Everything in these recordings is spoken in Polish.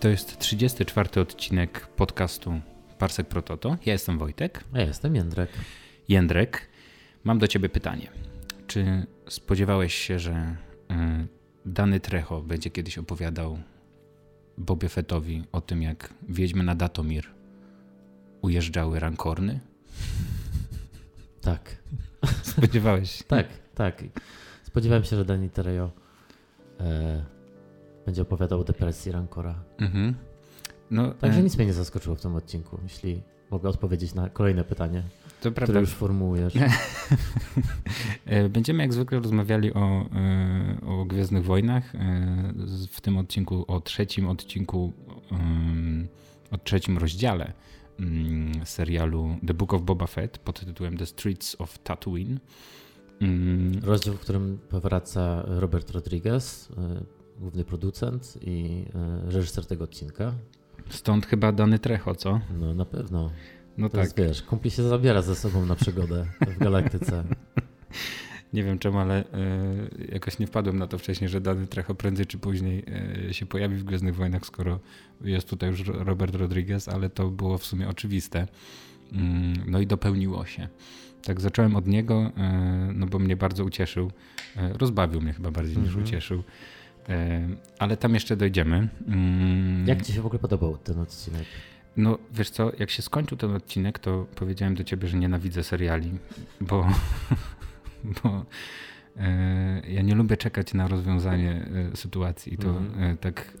To jest 34 odcinek podcastu Parsek Prototo. Ja jestem Wojtek. A ja jestem Jędrek. Jędrek, mam do ciebie pytanie. Czy spodziewałeś się, że y, Dany Trecho będzie kiedyś opowiadał Bobie Fettowi o tym, jak wiedźmy na Datomir ujeżdżały rankorny? Tak. Spodziewałeś się? tak, tak. Spodziewałem się, że Dani Trejo e, będzie opowiadał o depresji Rancora. Mhm. No, Także e... nic mnie nie zaskoczyło w tym odcinku, jeśli mogę odpowiedzieć na kolejne pytanie, to prawda. które już formułujesz. E, będziemy jak zwykle rozmawiali o, e, o Gwiezdnych Wojnach. E, w tym odcinku, o trzecim odcinku, o trzecim rozdziale mm, serialu The Book of Boba Fett pod tytułem The Streets of Tatooine. Mm. Rozdział, w którym powraca Robert Rodriguez, główny producent i reżyser tego odcinka. Stąd chyba dany trecho, co? No na pewno. No to tak. Jest, wiesz, kumpli się zabiera ze sobą na przygodę w galaktyce. Nie wiem czemu, ale y, jakoś nie wpadłem na to wcześniej, że dany trecho prędzej czy później y, się pojawi w Gwiezdnych Wojnach, skoro jest tutaj już Robert Rodriguez, ale to było w sumie oczywiste. Y, no i dopełniło się. Tak zacząłem od niego, no bo mnie bardzo ucieszył. rozbawił mnie chyba bardziej niż mhm. ucieszył. Ale tam jeszcze dojdziemy. Mm. Jak ci się w ogóle podobał ten odcinek? No wiesz co, jak się skończył ten odcinek, to powiedziałem do ciebie, że nienawidzę seriali, bo, bo e, ja nie lubię czekać na rozwiązanie e, sytuacji. To mhm. e, tak,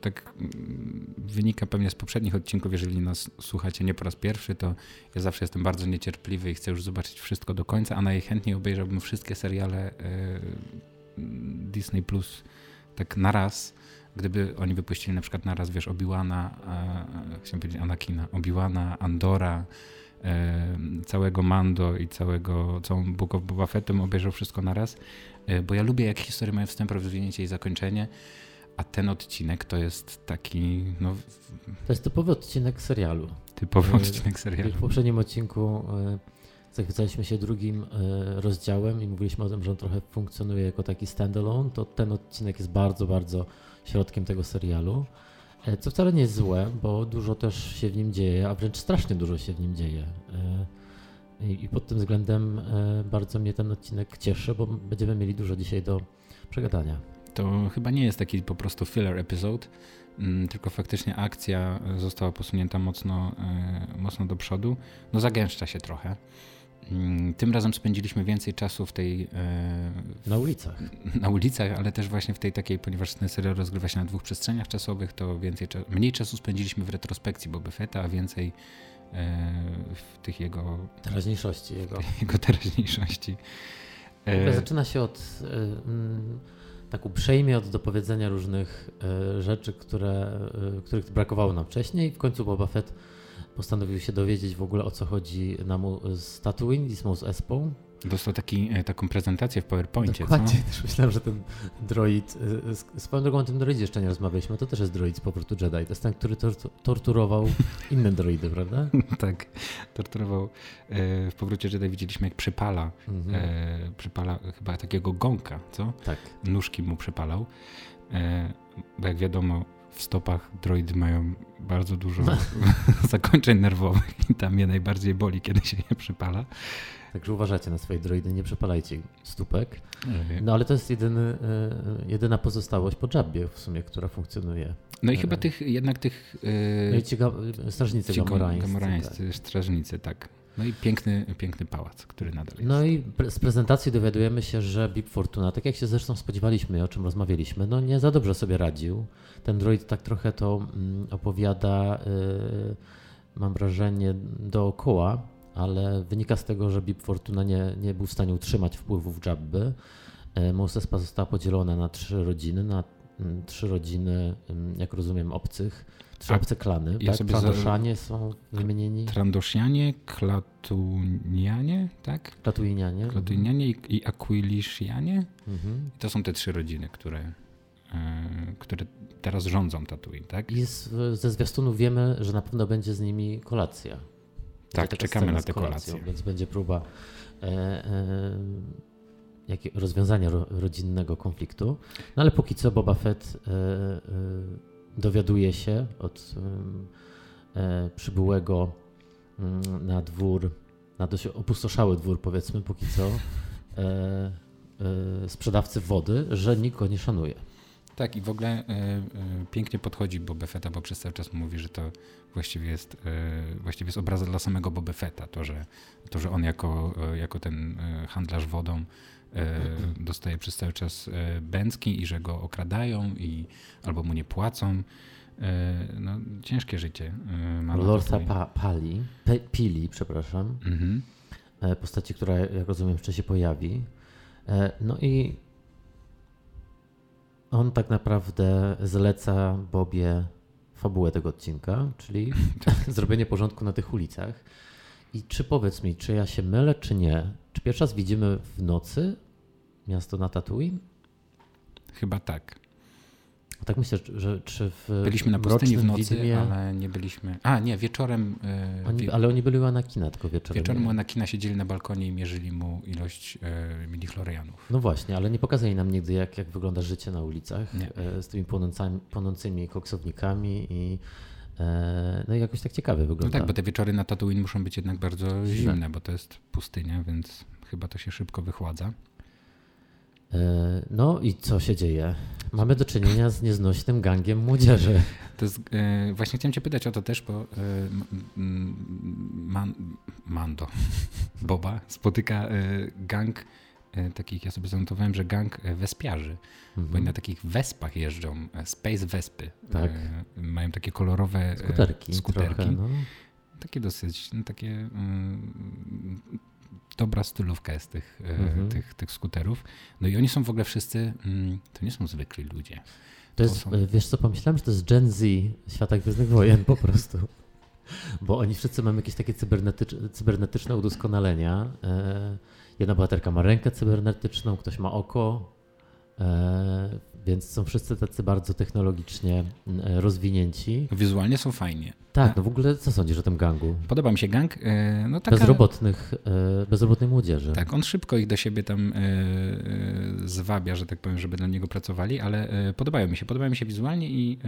tak mm, wynika pewnie z poprzednich odcinków. Jeżeli nas słuchacie nie po raz pierwszy, to ja zawsze jestem bardzo niecierpliwy i chcę już zobaczyć wszystko do końca, a najchętniej obejrzałbym wszystkie seriale Disney Plus tak na raz gdyby oni wypuścili na przykład naraz, wiesz, Obi-Wana, e, chciałem powiedzieć Anakina, Obi-Wana, Andora, e, całego Mando i całego, całą Book of Boba Fettem obejrzał wszystko naraz, e, bo ja lubię jak historie mają wstęp, rozwinięcie i zakończenie, a ten odcinek to jest taki, no... To jest typowy odcinek serialu. Typowy e, odcinek serialu. W poprzednim odcinku zachwycaliśmy się drugim e, rozdziałem i mówiliśmy o tym, że on trochę funkcjonuje jako taki standalone, to ten odcinek jest bardzo, bardzo środkiem tego serialu. E, co wcale nie jest złe, bo dużo też się w nim dzieje, a wręcz strasznie dużo się w nim dzieje. E, I pod tym względem bardzo mnie ten odcinek cieszy, bo będziemy mieli dużo dzisiaj do przegadania. To chyba nie jest taki po prostu filler episode, mm, tylko faktycznie akcja została posunięta mocno, mocno do przodu. No zagęszcza się trochę. Mm, tym razem spędziliśmy więcej czasu w tej. E, na ulicach. Na ulicach, ale też właśnie w tej takiej, ponieważ ten serial rozgrywa się na dwóch przestrzeniach czasowych, to więcej, mniej czasu spędziliśmy w retrospekcji Boba Fetta, a więcej e, w tych jego. Teraźniejszości jego. Jego teraźniejszości. E, zaczyna się od. Tak uprzejmie od dopowiedzenia różnych rzeczy, które, których brakowało nam wcześniej. W końcu Boba Fett postanowił się dowiedzieć w ogóle o co chodzi mu z Tatooine i z Mos Espą. Dostał taki, e, taką prezentację w PowerPoincie. Dokładnie, co? też myślałem, że ten droid, e, swoją drogą o tym droidzie jeszcze nie rozmawialiśmy, to też jest droid z powrotu Jedi. To jest ten, który torturował inne droidy, prawda? tak, torturował. E, w powrocie Jedi widzieliśmy jak przypala, mhm. przypala chyba takiego gąka, co? Tak. Nóżki mu przypalał. Bo jak wiadomo, w stopach droidy mają bardzo dużo zakończeń nerwowych i tam je najbardziej boli, kiedy się je przypala. Także uważajcie na swoje droidy, nie przepalajcie stópek. No ale to jest jedyny, e, jedyna pozostałość po Jabbie w sumie, która funkcjonuje. No i chyba tych, jednak tych... E, no i ci ga, strażnicy ci gamorańscy. Gamorańscy, tak. strażnicy, tak. No i piękny, piękny pałac, który nadal jest. No i z prezentacji dowiadujemy się, że Bib Fortuna, tak jak się zresztą spodziewaliśmy, o czym rozmawialiśmy, no nie za dobrze sobie radził. Ten droid tak trochę to mm, opowiada, yy, mam wrażenie, dookoła, ale wynika z tego, że Bib Fortuna nie, nie był w stanie utrzymać wpływów Jabby. Yy, Mosespa została podzielona na trzy rodziny, na mm, trzy rodziny, mm, jak rozumiem, obcych Trzy obce klany, ja tak? Trandoszanie są wymienieni. Trandoszianie, Klatunianie, tak? Klatujnianie. Klatujnianie i, i Aquiliszianie. Mhm. I to są te trzy rodziny, które, e, które teraz rządzą Tatooine, tak? I z, ze zwiastunu wiemy, że na pewno będzie z nimi kolacja. Tak, czekamy na tę kolację. Więc będzie próba e, e, rozwiązania ro, rodzinnego konfliktu. No ale póki co Boba Fett e, e, dowiaduje się od e, przybyłego mm, na dwór, na dość opustoszały dwór powiedzmy póki co, e, e, sprzedawcy wody, że nikt go nie szanuje. Tak, i w ogóle pięknie podchodzi Boba Fetta, bo przez cały czas mówi, że to właściwie jest, właściwie jest obraza dla samego Boba Fetta. To, że, to, że on jako, jako ten handlarz wodą dostaje przez cały czas bęcki i że go okradają i albo mu nie płacą. No, ciężkie życie. Lorsa pa, Pali, Pe, Pili, przepraszam. Mhm. Postaci, która, jak rozumiem, jeszcze się pojawi. No i on tak naprawdę zleca Bobie fabułę tego odcinka, czyli zrobienie porządku na tych ulicach. I czy powiedz mi, czy ja się mylę, czy nie? Czy pierwszy raz widzimy w nocy miasto na Tatooine? Chyba tak. Tak myślę, że czy w Byliśmy na pustyni w nocy, widmie... ale nie byliśmy... A, nie, wieczorem... Yy, oni, ale oni byli u Anakina tylko wieczorem. Wieczorem u Anakina siedzieli na balkonie i mierzyli mu ilość yy, midichlorianów. No właśnie, ale nie pokazali nam nigdy, jak, jak wygląda życie na ulicach yy, z tymi płonącymi koksownikami i no i jakoś tak ciekawe wygląda. No tak, bo te wieczory na Tatooine muszą być jednak bardzo zimne, bo to jest pustynia, więc chyba to się szybko wychładza. E, no i co się dzieje? Mamy do czynienia z nieznośnym gangiem młodzieży. To jest, e, właśnie chciałem cię pytać o to też, bo e, man, Mando, Boba spotyka e, gang e, takich, ja sobie zanotowałem, że gang wespiarzy, mhm. bo oni na takich wespach jeżdżą, space wespy. Tak. mają takie kolorowe skuterki. skuterki. Trochę, no. Takie dosyć, no, takie mm, dobra stylówka jest tych, e, mhm. tych, tych skuterów. No i oni są w ogóle wszyscy, mm, to nie są zwykli ludzie. To, to jest, są... E, wiesz co, pomyślałem, że to jest Gen Z świata Gwiezdnych Wojen po prostu. Bo oni wszyscy mają jakieś takie cybernetycz, cybernetyczne udoskonalenia. E, jedna bohaterka ma rękę cybernetyczną, ktoś ma oko, więc są wszyscy tacy bardzo technologicznie rozwinięci. Wizualnie są fajnie. Tak, no w ogóle co sądzisz o tym gangu? Podoba mi się gang. E, no taka, bezrobotnych, e, bezrobotnej młodzieży. Tak, on szybko ich do siebie tam e, zwabia, że tak powiem, żeby dla niego pracowali, ale podobają mi się. Podobają mi się wizualnie i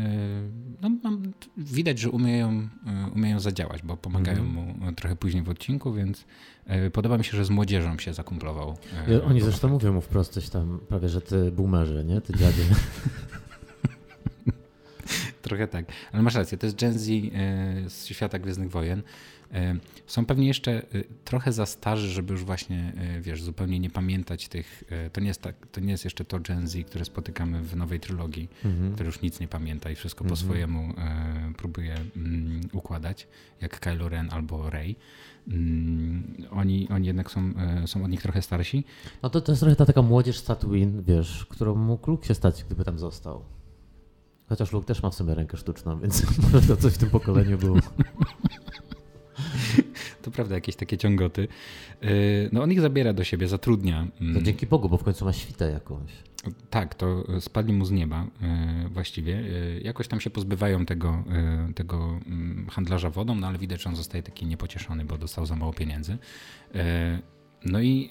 no, mam, widać, że umieją, umieją zadziałać, bo pomagają mm. mu trochę później w odcinku, więc podoba mi się, że z młodzieżą się zakumplował. Oni zresztą mówią mu wprost coś tam, prawie, że ty boomerzy, nie? Ty dziadzie. Trochę tak. Ale masz rację, to jest Gen Z e, z świata Gwiezdnych Wojen. E, są pewnie jeszcze e, trochę za starzy, żeby już właśnie, wiesz, zupełnie nie pamiętać tych. To nie jest, tak, to nie jest jeszcze to Gen Z, które spotykamy w nowej trylogii, mhm. które już nic nie pamięta i wszystko mhm. po swojemu próbuje mm, układać, jak Kylo Ren albo Rey. Mm, oni, oni jednak są, są od nich trochę starsi. No to, to jest trochę ta taka młodzież Tatooine, wiesz, którą mógł Luke się stać, gdyby tam został. Chociaż Luke też ma w sobie rękę sztuczną, więc może to coś w tym pokoleniu było. To prawda, jakieś takie ciągoty. Y, no on ich zabiera do siebie, zatrudnia. No dzięki Bogu, bo w końcu ma świtę jakąś. Tak, to spadli mu z nieba y, właściwie. Y, jakoś tam się pozbywają tego, tego mm, handlarza wodą, no ale widać, że on zostaje taki niepocieszony, bo dostał za mało pieniędzy. No i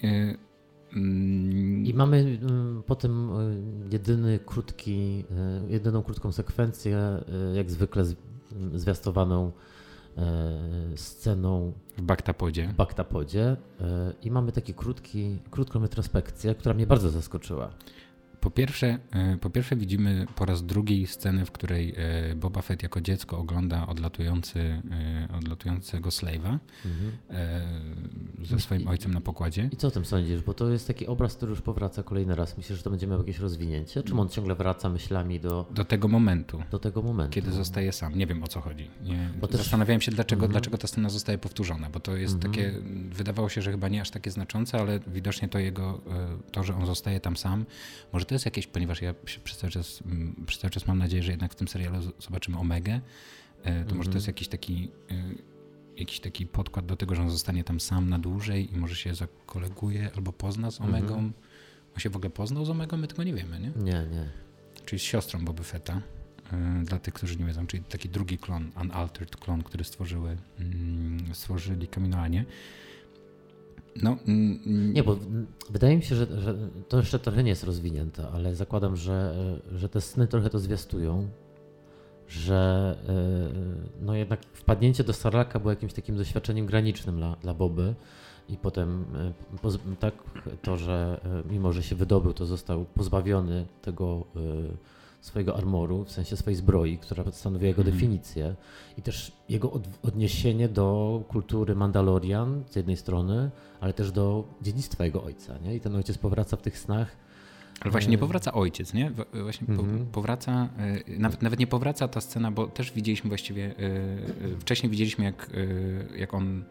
i mamy y, potem y, jedyny krótki, y, jedyną krótką sekwencję, jak zwykle zwiastowaną sceną w Baktapodzie. W Baktapodzie. I mamy taki krótki, krótką retrospekcję, która mnie bardzo zaskoczyła. Po pierwsze, e, po pierwsze widzimy po raz drugi scenę, w której e, Boba Fett jako dziecko ogląda odlatujący, e, odlatującego Slave'a mhm. ze swoim ojcem na pokładzie. I co o tym sądzisz? Bo to jest taki obraz, który już powraca kolejny raz. Myślisz, że to będzie miał jakieś rozwinięcie? Czy on ciągle wraca myślami do... Do tego momentu. Do tego momentu. Kiedy zostaje sam. Nie wiem o co chodzi. Nie, bo też... Zastanawiałem się, dlaczego, mhm. dlaczego ta scena zostaje powtórzona, bo to jest mhm. takie, wydawało się, że chyba nie aż takie znaczące, ale widocznie to jego, to, że on zostaje tam sam, może to jest jakieś, ponieważ ja przez cały, czas, mm, przez cały czas mam nadzieję, że jednak w tym serialu zobaczymy Omegę, e, to może to jest mhm. jakiś taki, e, jakiś taki podkład do tego, że on zostanie tam sam na dłużej i może się zakoleguje albo pozna z Omegą. Mhm. On się w ogóle poznał z Omegą? My tego nie wiemy, nie? Nie, nie. Czyli z siostrą Boby Fetta. E, dla tych, którzy nie wiedzą, czyli taki drugi klon, unaltered klon, który stworzyły, mm, stworzyli Kaminoanie. No, mm, mm, nie, bo wydaje mi się, że, że, to jeszcze trochę nie jest rozwinięte, ale zakładam, że, że te sny trochę to zwiastują. że no jednak wpadnięcie do Sarlaka było jakimś takim doświadczeniem granicznym dla, dla Boby i potem tak to, że mimo, że się wydobył, to został pozbawiony tego swojego armoru, w sensie swojej zbroi, która stanowiła jego mm. definicję i też jego od, odniesienie do kultury Mandalorian z jednej strony, ale też do dziedzictwa jego ojca. Nie? I ten ojciec powraca w tych snach. Ale właśnie nie e, powraca ojciec, nie? Właśnie mm -hmm. powraca, e, nawet, nawet nie powraca ta scena, bo też widzieliśmy właściwie, e, wcześniej widzieliśmy jak, jak on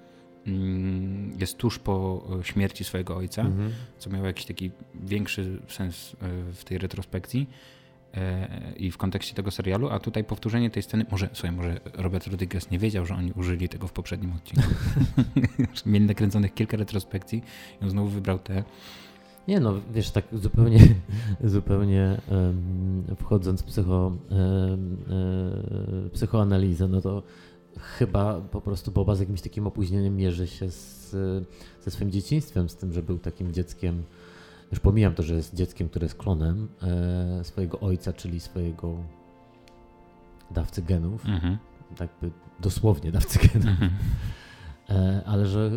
mm, jest tuż po śmierci swojego ojca, -hmm. co miało jakiś taki większy sens w tej retrospekcji. E, i w kontekście tego serialu, a tutaj powtórzenie tej sceny, może, słuchaj, może Robert Rodriguez nie wiedział, że oni użyli tego w poprzednim odcinku. Mieli nakręconych kilka retrospekcji i on znowu wybrał te. Nie no, wiesz, tak zupełnie, zupełnie um, wchodząc w psycho, um, um, psychoanalizę, no to chyba po prostu Boba z jakimś takim opóźnieniem mierzy się z, ze swoim dzieciństwem, z tym, że był takim dzieckiem już pomijam to, że jest dzieckiem, które jest klonem e, swojego ojca, czyli swojego dawcy genów, mhm. tak by dosłownie dawcy genów, mhm. e, ale że...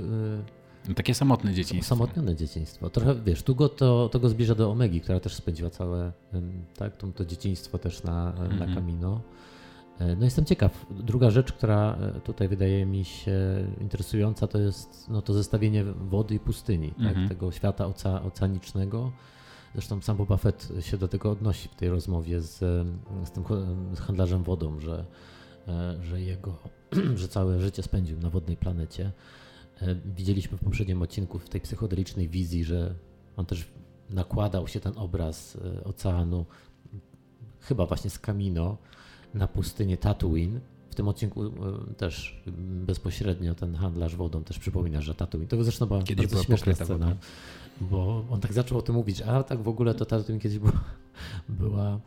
E, takie samotne dzieciństwo. Samotne dzieciństwo. Trochę, wiesz, tu go to, to go zbliża do Omegi, która też spędziła całe, tak, to, to dzieciństwo też na, mhm. na Camino. E, no jestem ciekaw. Druga rzecz, która e, tutaj wydaje mi się interesująca, to jest no, to zestawienie wody i pustyni, tak? mhm. tak? tego świata oce oceanicznego. Zresztą sam Boba Fett się do tego odnosi w tej rozmowie z, z tym z handlarzem wodą, że, e, że jego, że całe życie spędził na wodnej planecie. Widzieliśmy w poprzednim odcinku w tej psychodelicznej wizji, że on też nakładał się ten obraz oceanu, chyba właśnie z Camino, na pustynię Tatooine. W tym odcinku e, też bezpośrednio ten handlarz wodą też przypomina, że Tatooine. To zresztą była kiedyś bardzo śmieszna scena, bo on tak zaczął o tym mówić, a tak w ogóle to Tatooine kiedyś była, była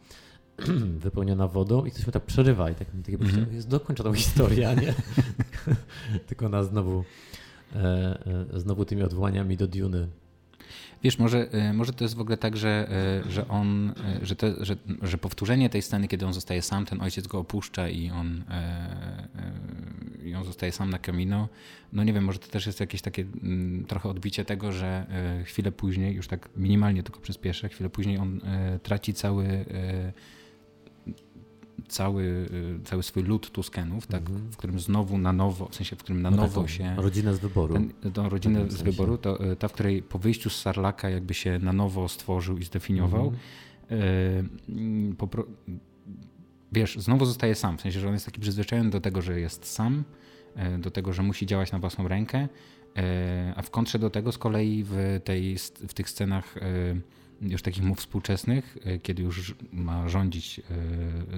wypełniona wodą i ktoś mi tak przerywa i tak takie mm -hmm. jest dokończa tą historię, a nie tylko na znowu e, e, znowu tymi odwołaniami do Duny Wiesz, może, e, może to jest w ogóle tak, że, e, że on, e, że, to, że, że powtórzenie tej sceny, kiedy on zostaje sam, ten ojciec go opuszcza i on, i on zostaje sam na Camino, no nie wiem, może to też jest jakieś takie mm, trochę odbicie tego, że chwilę później, już tak minimalnie tylko przyspieszę, chwilę później on traci cały cały, y, cały swój lud Tuskenów, tak, mhm. w którym znowu na nowo, w sensie w którym na no nowo tak, się... Rodzinę z wyboru. Ten, tą rodzinę z sensie. wyboru, to y, ta, w której po wyjściu z Sarlaka jakby się na nowo stworzył i zdefiniował. Mhm. Y. Wiesz, znowu zostaje sam, w sensie, że on jest taki przyzwyczajony do tego, że jest sam, do tego, że musi działać na własną rękę, a w kontrze do tego z kolei w, tej, w tych scenach już takich mów współczesnych, e, kiedy już ma rządzić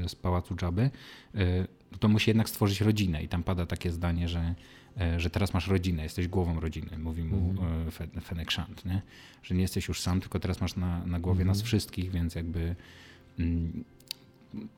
e, z pałacu Dżaby, e, to musi jednak stworzyć rodzinę i tam pada takie zdanie, że, że teraz masz rodzinę, jesteś głową rodziny, mówi mu mm. Fennec Shand, nie? że nie jesteś już sam, tylko teraz masz na, na głowie mm. nas wszystkich, więc jakby mm,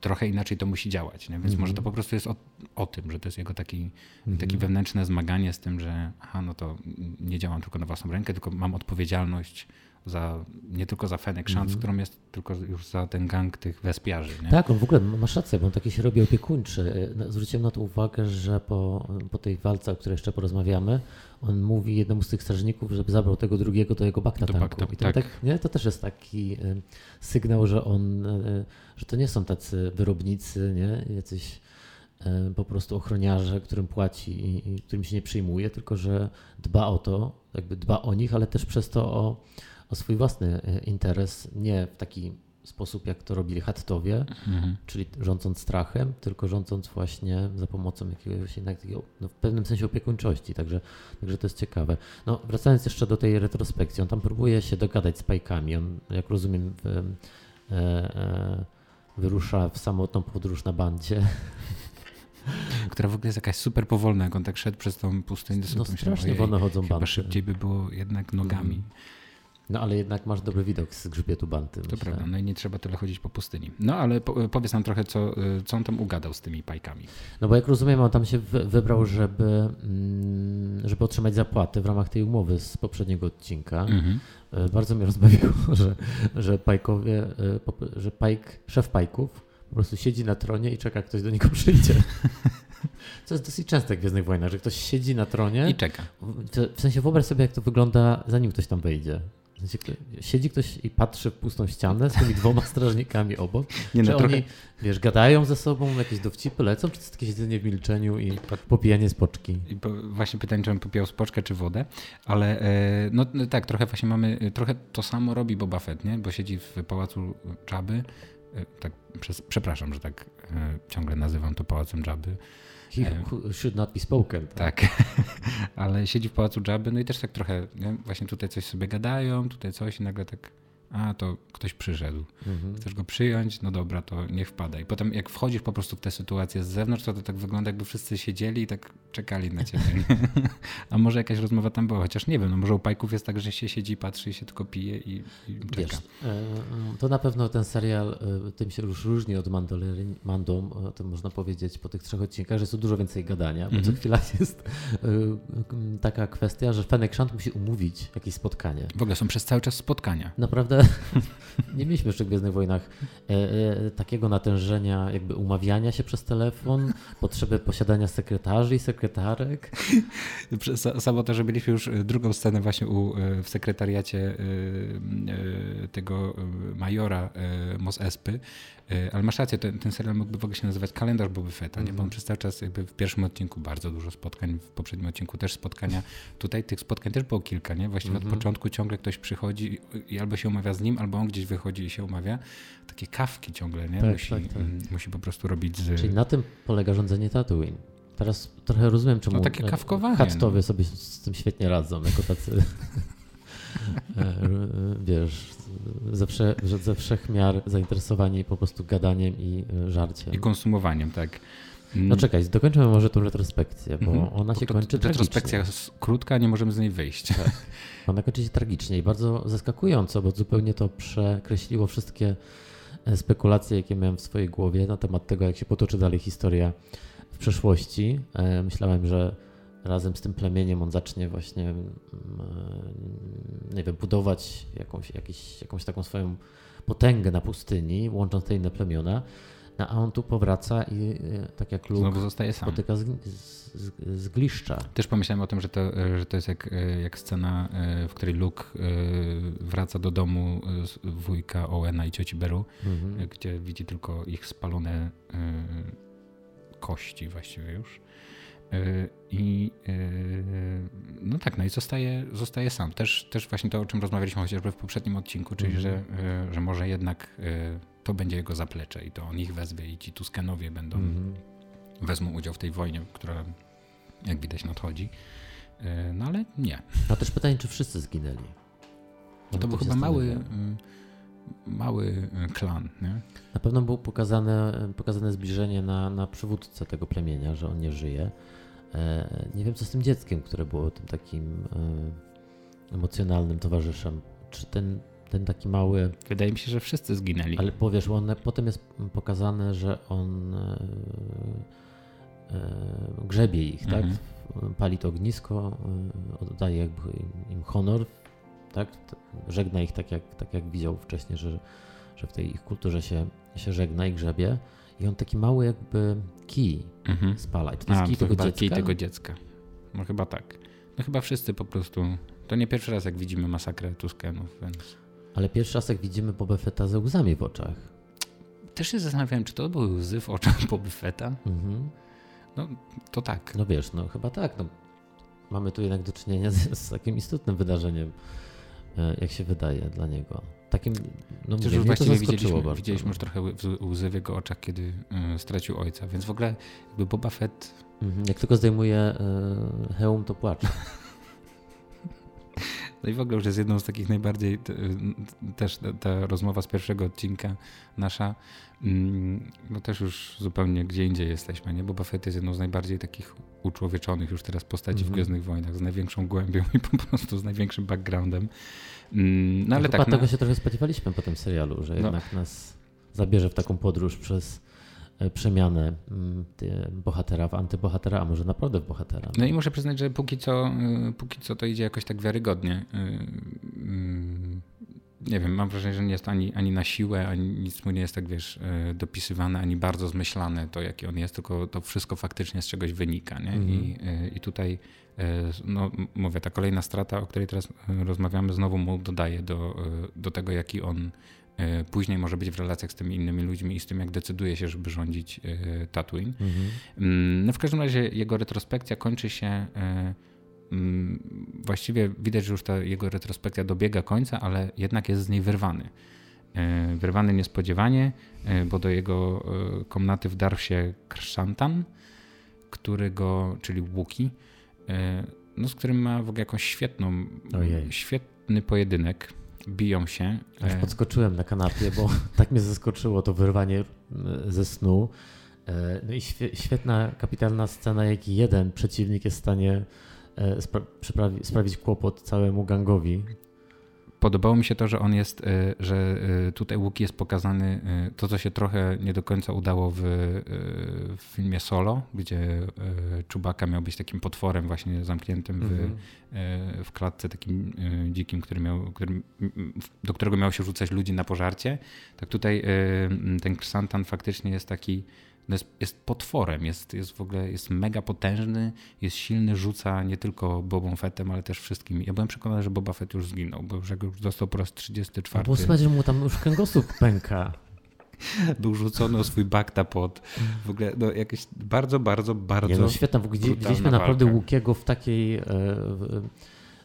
trochę inaczej to musi działać. Nie? Więc mm. może to po prostu jest o, o, tym, że to jest jego taki, mm. taki wewnętrzne zmaganie z tym, że aha, no to nie działam tylko na własną rękę, tylko mam odpowiedzialność za, nie tylko za Fennec Shand, mm. którą jest tylko już za ten gang tych wespiarzy. Nie? Tak, on w ogóle masz rację, bo on taki się robi opiekuńczy. No, zwróciłem na to uwagę, że po, po tej walce, o której jeszcze porozmawiamy, on mówi jednemu z tych strażników, żeby zabrał tego drugiego do jego bakta tanku. I to, tak. tak. nie? to też jest taki y, sygnał, że on, y, że to nie są tacy wyrobnicy, nie? jacyś po prostu ochroniarze, którym płaci i, i którym się nie przyjmuje, tylko że dba o to, jakby dba o nich, ale też przez to o o swój własny e, interes, nie w taki sposób, jak to robili Hattowie, mhm. czyli rządząc strachem, tylko rządząc właśnie za pomocą jakiegoś jednak takiego, no, w pewnym sensie opiekuńczości, także, także to jest ciekawe. No, wracając jeszcze do tej retrospekcji, on tam próbuje się dogadać z pajkami, on, jak rozumiem, w, e, e, wyrusza w samotną podróż na bandzie. Która w ogóle jest jakaś super powolna, jak on tak szedł przez tą pustynię. No strasznie wolno chodzą bandy. szybciej by było jednak nogami. Mm. No ale jednak masz dobry widok z grzbietu banty. To myślę. prawda, no i nie trzeba tyle chodzić po pustyni. No ale po, powiedz nam trochę, co, co on tam ugadał z tymi pajkami. No bo jak rozumiem, on tam się wybrał, żeby, mm, żeby otrzymać zapłatę w ramach tej umowy z poprzedniego odcinka. Mhm. E, bardzo mnie rozbawiło, że, że pajkowie, e, że pajk, szef pajków po prostu siedzi na tronie i czeka, ktoś do niego przyjdzie. Co jest dosyć częste w Gwiezdnych Wojnach, że ktoś siedzi na tronie. I czeka. W sensie wyobraź sobie, jak to wygląda, zanim ktoś tam wejdzie. Siedzi ktoś i patrzy w pustą ścianę z tymi dwoma strażnikami obok. Nie, no, czy trochę... oni, wiesz, gadają ze sobą, jakieś dowcipy lecą, czy to jest takie siedzenie w milczeniu i popijanie spoczki? I po, właśnie pytanie, czy on popijał spoczkę, czy wodę, ale e, no, no tak, trochę właśnie mamy, trochę to samo robi Boba Fett, nie? Bo siedzi w pałacu Czaby, e, tak, przez, przepraszam, że tak e, ciągle nazywam to pałacem Jabby. He should not be spoken. Tak, ale siedzi w pałacu Jabby, no i też tak trochę, nie? właśnie tutaj coś sobie gadają, tutaj coś i nagle tak a to ktoś przyszedł. Mhm. Chcesz go przyjąć? No dobra, to niech wpada. I potem jak wchodzisz po prostu w tę sytuację z zewnątrz, to to tak wygląda, jakby wszyscy siedzieli i tak czekali na ciebie. A może jakaś rozmowa tam była, chociaż nie wiem, no może u pajków jest tak, że się siedzi, patrzy i się tylko pije i, i czeka. Wiesz, e, to na pewno ten serial e, tym się już różni od Mando, to można powiedzieć po tych trzech odcinkach, że jest tu dużo więcej gadania, bo co mhm. chwila jest e, taka kwestia, że Fenek Szant musi umówić jakieś spotkanie. W ogóle są przez cały czas spotkania. Naprawdę nie mieliśmy jeszcze w Gwiezdnych Wojnach e, e, takiego natężenia, jakby umawiania się przez telefon, potrzeby posiadania sekretarzy i sekretarek. Samo to, że byliśmy już e, drugą scenę właśnie u, e, w sekretariacie e, tego majora Mos Espy, ale masz rację, ten, ten serial mógłby w ogóle się nazywać Kalendarz Boby Fetta, nie? bo on mhm. przez cały czas jakby w pierwszym odcinku bardzo dużo spotkań, w poprzednim odcinku też spotkania. Tutaj tych spotkań też było kilka, nie? Właściwie mm -hmm. od mhm. początku ciągle ktoś przychodzi i albo się umawia z nim, albo on gdzieś wychodzi i się umawia. Takie kawki ciągle, nie? Tak, musi, tak, tak. musi po prostu robić z... Czyli na tym polega rządzenie Tatooine. Teraz trochę rozumiem, czemu no, takie kawkowanie. Hactowie no. sobie z tym świetnie radzą, jako tacy e, wiesz, ze, wsze, ze wszechmiar zainteresowani po prostu gadaniem i e, żarciem. I konsumowaniem, tak. No czekaj, dokończymy może tą retrospekcję, bo mhm. ona się to, kończy to, Retrospekcja jest krótka, nie możemy z niej wyjść. Tak. Ona kończy się tragicznie i bardzo zaskakująco, bo zupełnie to przekreśliło wszystkie e, spekulacje, jakie miałem w swojej głowie na temat tego, jak się potoczy dalej historia w przeszłości. E, myślałem, że razem z tym plemieniem on zacznie właśnie, mm, e, nie wiem, budować jakąś, jakąś, jakąś taką swoją potęgę na pustyni, łącząc te inne plemiona. No, a on tu powraca i e, tak jak Luke Znowu zostaje sam. spotyka z, z, z, gliszcza. Też pomyślałem o tym, że to, e, że to jest jak, e, jak scena, w której Luke wraca do domu wujka Owena i cioci Beru, mhm. gdzie widzi tylko ich spalone kości właściwie już. I no tak, no i zostaje, zostaje sam. Też, też właśnie to, o czym rozmawialiśmy chociażby w poprzednim odcinku, czyli mhm. że, że może jednak to będzie jego zaplecze i to on ich wezwie i ci Tuskenowie będą, mm. wezmą udział w tej wojnie, która jak widać nadchodzi. E, no ale nie. A też pytanie, czy wszyscy zginęli? No to był chyba mały, mały klan. Nie? Na pewno było pokazane, pokazane zbliżenie na, na przywódcę tego plemienia, że on nie żyje. E, nie wiem, co z tym dzieckiem, które było tym takim e, emocjonalnym towarzyszem. Czy ten ten taki mały. Wydaje mi się, że wszyscy zginęli. Ale powiesz, on, potem jest pokazane, że on e, grzebie ich, tak? mhm. Pali to ognisko, oddaje jakby im honor, tak? Żegna ich tak jak, tak jak widział wcześniej, że, że w tej ich kulturze się, się żegna i grzebie. I on taki mały jakby kij mhm. spala. I to jest A, kij, to tego dziecka? kij tego dziecka. No chyba tak. No chyba wszyscy po prostu. To nie pierwszy raz, jak widzimy masakrę Tuskenów, więc. Ale pierwszy raz jak widzimy Boba Fetta ze łzami w oczach. Też się zastanawiałem, czy to były łzy w oczach Boba Fetta. Mhm. No, to tak. No wiesz, no chyba tak. No, mamy tu jednak do czynienia z, z takim istotnym wydarzeniem, e, jak się wydaje dla niego. Takim, no mówię, już właściwie widzieliśmy, bardzo. widzieliśmy już trochę łzy w jego oczach, kiedy y, stracił ojca, więc w ogóle jakby Boba Fett... Mhm. Jak tylko zdejmuje y, hełm, to płacze. No i w ogóle już jest jedną z takich najbardziej, też ta rozmowa z pierwszego odcinka nasza, no też już zupełnie gdzie indziej jesteśmy, nie? Bo Buffett jest jedną z najbardziej takich uczłowieczonych już teraz postaci mm -hmm. w mhm. Gwiezdnych Wojnach, z największą głębią i po prostu z największym backgroundem. Mm, no, no ale tak. No, tego się trochę spodziewaliśmy po tym serialu, że no. jednak nas zabierze w taką podróż przez przemianę mm, bohatera w antybohatera, a może naprawdę w bohatera. No i muszę przyznać, że póki co, e, póki co to idzie jakoś tak wiarygodnie. E, mm, nie wiem, mam wrażenie, że nie jest ani, ani na siłę, ani nic mu nie jest tak, wiesz, e, dopisywane, ani bardzo zmyślane to, jaki on jest, tylko to wszystko faktycznie z czegoś wynika, nie? -hmm. I, e, I tutaj, no mówię, ta kolejna strata, o której teraz rozmawiamy, znowu mu dodaje do, do tego, jaki on później może być w relacjach z tymi innymi ludźmi i z tym, jak decyduje się, żeby rządzić Tatooine. Mm -hmm. No w każdym razie jego retrospekcja kończy się Mm, właściwie widać, że już ta jego retrospekcja dobiega końca, ale jednak jest z niej wyrwany. E, wyrwany niespodziewanie, e, bo do jego e, komnaty wdarł się Krszantan, który go, czyli Łuki, no, z którym ma w ogóle jakąś świetną, Ojej. świetny pojedynek. Biją się. Aż podskoczyłem na kanapie, bo tak mnie zaskoczyło to wyrwanie ze snu. No i świetna, kapitalna scena, jak jeden przeciwnik jest w stanie E, spra sprawić kłopot całemu gangowi. Podobało mi się to, że on jest, e, że e, tutaj Łuki jest pokazany, to co się trochę nie do końca udało w, w filmie Solo, gdzie Czubaka miał być takim potworem właśnie zamkniętym w, mm -hmm. w klatce takim dzikim, który miał, który, do którego miało się rzucać ludzi na pożarcie. Tak tutaj ten Krsantan faktycznie jest taki jest, jest, potworem, jest, jest w ogóle jest mega potężny, jest silny, rzuca nie tylko Bobą Fettem, ale też wszystkimi. Ja byłem przekonany, że Boba Fett już zginął, bo że już dostał po raz 34. No bo słuchaj, że mu tam już kręgosłup pęka. Był rzucony o swój bakta pod w ogóle no, jakieś bardzo, bardzo, bardzo. Nie, no świetna, widzieliśmy naprawdę Łukiego w takiej. E, w,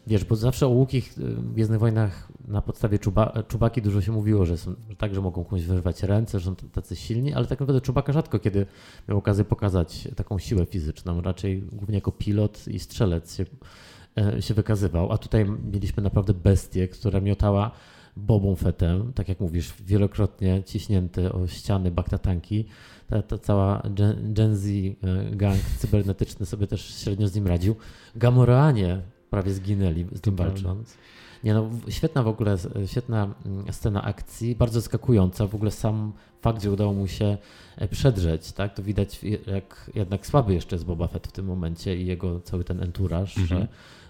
Wiesz, bo zawsze o łukich y, w Gwiezdnych Wojnach na podstawie czuba, czubaki dużo się mówiło, że są tak, że mogą komuś wyrwać ręce, że są tacy silni, ale tak naprawdę czubaka rzadko kiedy miał okazję pokazać taką siłę fizyczną. Raczej głównie jako pilot i strzelec się, e, się wykazywał. A tutaj mieliśmy naprawdę bestię, która miotała bobą fetem, tak jak mówisz, wielokrotnie ciśnięty o ściany baktatanki. Ta, ta cała Gen, Gen Z e, gang cybernetyczny sobie też średnio z nim radził. Gamoraanie prawie zginęli z tym walcząc. Nie no, świetna w ogóle, świetna mm, scena akcji, bardzo zaskakująca. W ogóle sam fakt, że udało mu się e, przedrzeć, tak, to widać jak jednak słaby jeszcze jest Boba Fett w tym momencie i jego cały ten enturaż, że, mhm.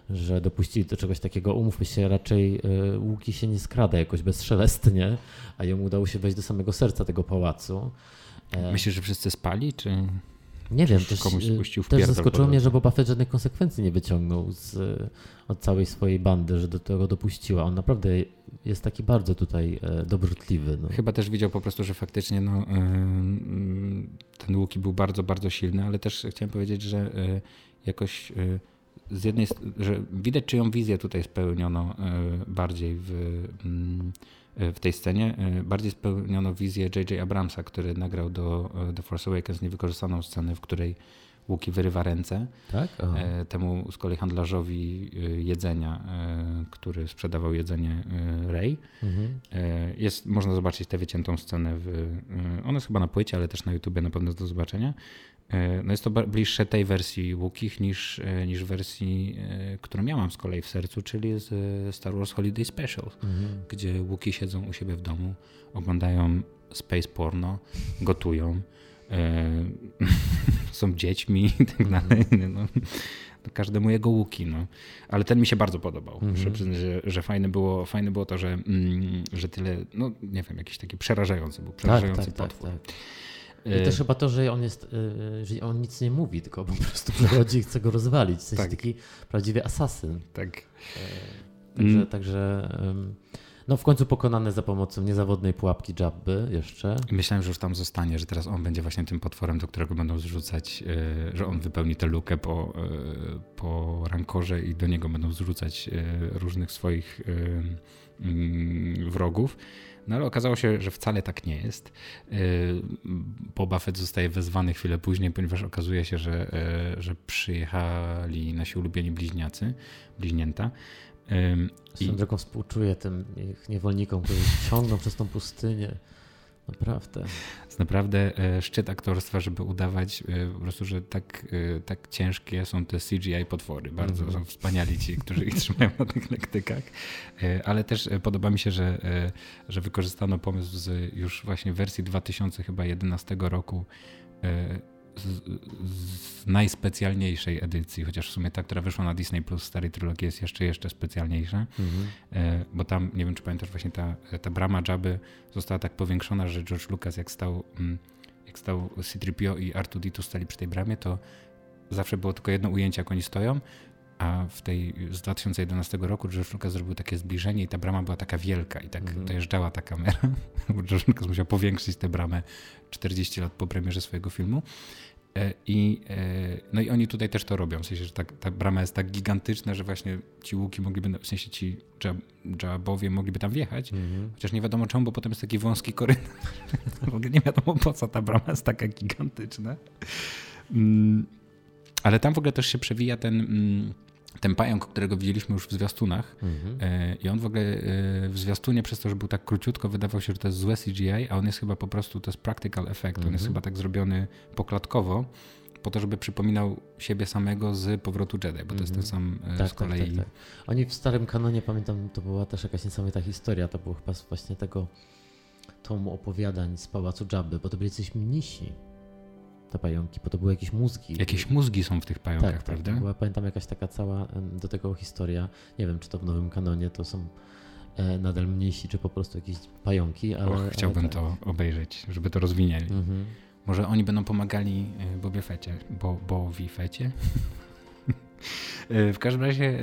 że dopuścili do czegoś takiego. Umówmy się, raczej e, Łuki się nie skrada jakoś bezszelestnie, a jemu udało się wejść do samego serca tego pałacu. E, Myślisz, że wszyscy spali, czy... Nie wiem, też, komuś y, spuścił też zaskoczyło mnie, że Boba Fett żadnych konsekwencji nie wyciągnął z, od całej swojej bandy, że do tego dopuściła. On naprawdę jest taki bardzo tutaj e, dobrotliwy. No. Chyba też widział po prostu, że faktycznie no, ten Łuki był bardzo, bardzo silny, ale też chciałem powiedzieć, że jakoś z jednej że widać czyją wizję tutaj spełniono bardziej w mm, w tej scenie. E, bardziej spełniono wizję J.J. Abramsa, który nagrał do e, The Force Awakens niewykorzystaną scenę, w której Łuki wyrywa ręce tak? E, temu z kolei handlarzowi jedzenia, który sprzedawał jedzenie Rey. Mhm. Jest, można zobaczyć tę wyciętą scenę. W, ona jest chyba na płycie, ale też na YouTubie na pewno do zobaczenia. E, no jest to bliższe tej wersji Łukich niż, e, niż wersji, e, którą ja mam z kolei w sercu, czyli z Star Wars Holiday Special, mhm. gdzie Łuki siedzą u siebie w domu, oglądają space porno, gotują, są dziećmi i tak dalej. No, to każdemu jego łuki. No. Ale ten mi się bardzo podobał. Mhm. Muszę przyznać, że, że fajne, było, fajne było to, że, mm, że tyle, no nie wiem, jakiś taki przerażający był, przerażający tak, tak, potwór. Tak, tak. I też y, chyba to, że on jest, y, że on nic nie mówi, tylko po prostu przychodzi i chce go rozwalić. To jest tak. taki prawdziwy asasyn. Tak. Y, także, mm. także no w końcu pokonany za pomocą niezawodnej pułapki Jabby jeszcze. Myślałem, że już tam zostanie, że teraz on będzie właśnie tym potworem, do którego będą zrzucać, że on wypełni tę lukę po, po rankorze i do niego będą zrzucać różnych swoich mm, wrogów. No ale okazało się, że wcale tak nie jest. Y, Boba Fett zostaje wezwany chwilę później, ponieważ okazuje się, że, y, że przyjechali nasi ulubieni bliźniacy, bliźnięta. Swoją I... drogą współczuję tym ich niewolnikom, którzy ciągną przez tą pustynię. Naprawdę. Jest naprawdę e, szczyt aktorstwa, żeby udawać e, po prostu, że tak, e, tak ciężkie są te CGI potwory. Bardzo mm. są wspaniali ci, którzy ich trzymają na tych lektykach. Ale też podoba mi się, że, że wykorzystano pomysł z już właśnie wersji 2011 roku z, z najspecjalniejszej edycji, chociaż w sumie ta, która wyszła na Disney Plus starej trylogii jest jeszcze, jeszcze specjalniejsza, mhm. bo tam, nie wiem czy pamiętasz, właśnie ta, ta brama Jabby została tak powiększona, że George Lucas jak stał, mm, jak stał C-3PO i R2-D2 stali przy tej bramie, to zawsze było tylko jedno ujęcie, jak oni stoją, a w tej z 2011 roku George Lucas zrobił takie zbliżenie i ta brama była taka wielka i tak -hmm. dojeżdżała ta kamera, George Lucas musiał powiększyć tę bramę 40 lat po premierze swojego filmu. E, I, e, no i oni tutaj też to robią, w sensie, że ta, ta brama jest tak gigantyczna, że właśnie ci łuki mogliby, w sensie ci dżabowie mogliby tam wjechać, mm -hmm. chociaż nie wiadomo czemu, bo potem jest taki wąski korytarz. w ogóle nie wiadomo po co ta brama jest taka gigantyczna. Mm, ale tam w ogóle też się przewija ten mm, ten pająk, którego widzieliśmy już w zwiastunach mhm. E, i on w ogóle e, w zwiastunie przez to, że był tak króciutko, wydawał się, że to jest złe CGI, a on jest chyba po prostu, to jest practical effect, mhm. on jest mhm. chyba tak zrobiony poklatkowo, po to, żeby przypominał siebie samego z powrotu Jedi, bo to jest ten sam e, tak, z tak, kolei. Tak, tak, tak. Oni w starym kanonie, pamiętam, to była też jakaś niesamowita historia, to było chyba właśnie tego tomu opowiadań z Pałacu Jabby, bo to byli coś mnisi te pająki, bo to były jakieś mózgi. Jakieś mózgi są w tych pająkach, tak, tak prawda? Tak, była, pamiętam jakaś taka cała do tego historia. Nie wiem, czy to w nowym kanonie to są e, nadal mniejsi, czy po prostu jakieś pająki, ale... Och, chciałbym ale tak. to obejrzeć, żeby to rozwinęli. Mhm. Może oni będą pomagali e, Bobie Fecie, bo, Bowi Fecie? E, w każdym razie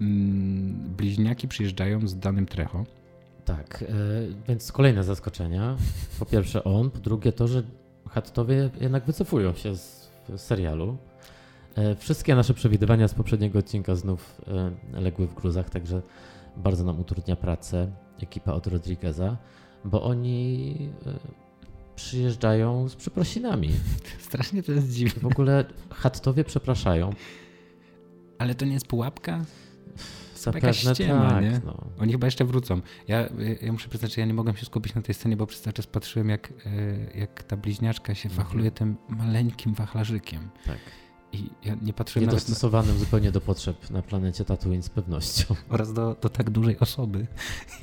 mm, bliźniaki przyjeżdżają z danym Trecho. Tak, więc kolejne zaskoczenia. Po pierwsze on, po drugie to, że Hattowie jednak wycofują się z serialu. E, wszystkie nasze przewidywania z poprzedniego odcinka znów e, legły w gruzach, także bardzo nam utrudnia pracę ekipa od Rodrigueza, bo oni e, przyjeżdżają z przeprosinami. Strasznie to jest dziwne. W ogóle Hattowie przepraszają. Ale to nie jest pułapka? Zapewne ściema, tak. Nie? No. Oni chyba jeszcze wrócą. Ja, ja muszę przyznać, że ja nie mogłem się skupić na tej scenie, bo przez cały czas patrzyłem, jak, e, jak ta bliźniaczka się mhm. wachluje tym maleńkim wachlarzykiem. Tak. I ja nie patrzyłem Niedostosowanym na... zupełnie do potrzeb na planecie Tatooine z pewnością. Oraz do, do tak dużej osoby.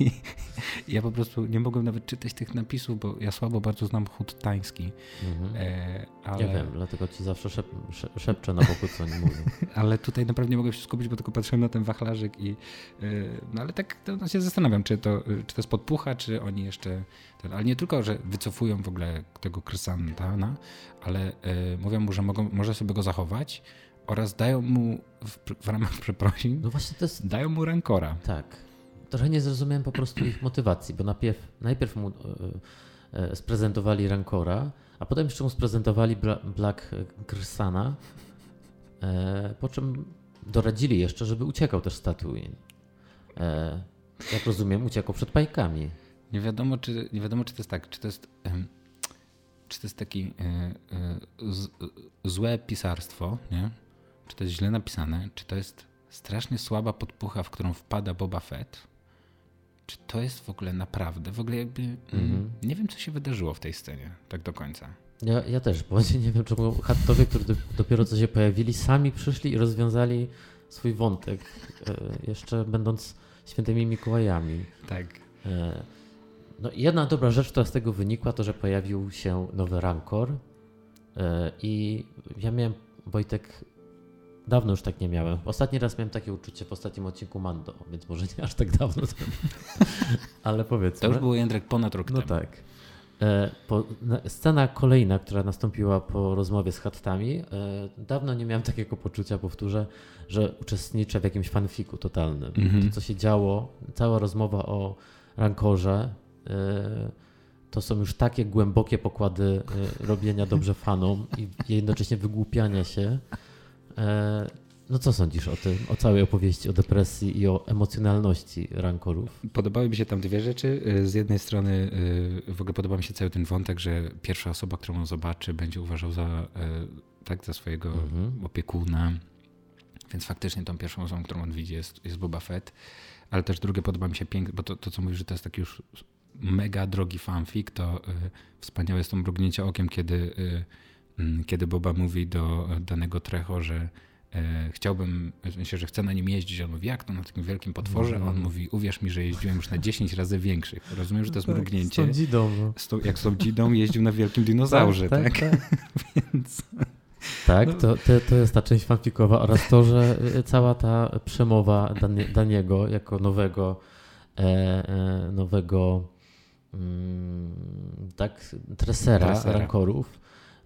I ja po prostu nie mogłem nawet czytać tych napisów, bo ja słabo bardzo znam chód tański. Mhm. E, ale... Ja wiem, dlatego ci zawsze szep, szepczę na boku, co oni mówią. ale tutaj naprawdę nie mogłem się skupić, bo tylko patrzyłem na ten wachlarzyk i e, no ale tak to się zastanawiam, czy to, czy to jest podpucha, czy oni jeszcze ale nie tylko, że wycofują w ogóle tego Krysantana, ale y, mówią mu, że mogą, może sobie go zachować oraz dają mu w, w ramach przeprosin, no właśnie to jest... dają mu rankora. Tak. Trochę nie zrozumiałem po prostu ich motywacji, bo najpierw, najpierw mu y, y, sprezentowali rankora, a potem jeszcze mu sprezentowali Bla, Black Grsana, po czym doradzili jeszcze, żeby uciekał też z Tatooine. jak rozumiem, uciekał przed pajkami. Nie wiadomo, czy, nie wiadomo, czy to jest tak, czy to jest, czy to jest taki e, e, złe pisarstwo, nie? czy to jest źle napisane, czy to jest strasznie słaba podpucha, w którą wpada Boba Fett, czy to jest w ogóle naprawdę, w ogóle jakby, mm -hmm. nie wiem, co się wydarzyło w tej scenie, tak do końca. Ja, ja też, bo nie wiem, czemu Hattowie, którzy dopiero co się pojawili, sami przyszli i rozwiązali swój wątek, e, jeszcze będąc świętymi Mikołajami. Tak. No jedna dobra rzecz, która z tego wynikła, to że pojawił się nowy Rancor e, i ja miałem, Wojtek, dawno już tak nie miałem. Ostatni raz miałem takie uczucie w ostatnim odcinku Mando, więc może nie aż tak dawno ale powiedzmy. To już było Jędrek ponad rok no temu. No tak. E, po, scena kolejna, która nastąpiła po rozmowie z Hattami, e, dawno nie miałem takiego poczucia, powtórzę, że uczestniczę w jakimś fanfiku totalnym. Mm -hmm. To, co się działo, cała rozmowa o Rankorze, to są już takie głębokie pokłady e, robienia dobrze fanom i jednocześnie wygłupiania się. E, no co sądzisz o tym, o całej opowieści, o depresji i o emocjonalności rankorów? Podobały mi się tam dwie rzeczy. Z jednej strony w ogóle podoba mi się cały ten wątek, że pierwsza osoba, którą on zobaczy, będzie uważał za, tak, za swojego mhm. opiekuna. Więc faktycznie tą pierwszą osobą, którą on widzi jest, jest Boba Fett. Ale też drugie podoba mi się pięknie, bo to, to co mówisz, że to jest taki już mega drogi fanfic, to y, wspaniałe jest to mrugnięcie okiem, kiedy, y, mm, kiedy Boba mówi do danego Trecho, że y, chciałbym, sensie, że chce na nim jeździć. On mówi, jak to na takim wielkim potworze? On mówi, uwierz mi, że jeździłem już na 10 razy większych. Rozumiem, że to jest tak, mrugnięcie. Z tą dzidą. No. Jak z tą dzidą jeździł na wielkim dinozaurze, tak? tak, tak. Więc... Tak, no. to, to, to jest ta część fanfikowa oraz to, że cała ta przemowa Daniego jako nowego, e, e, nowego tak, tresera, tresera. rankorów,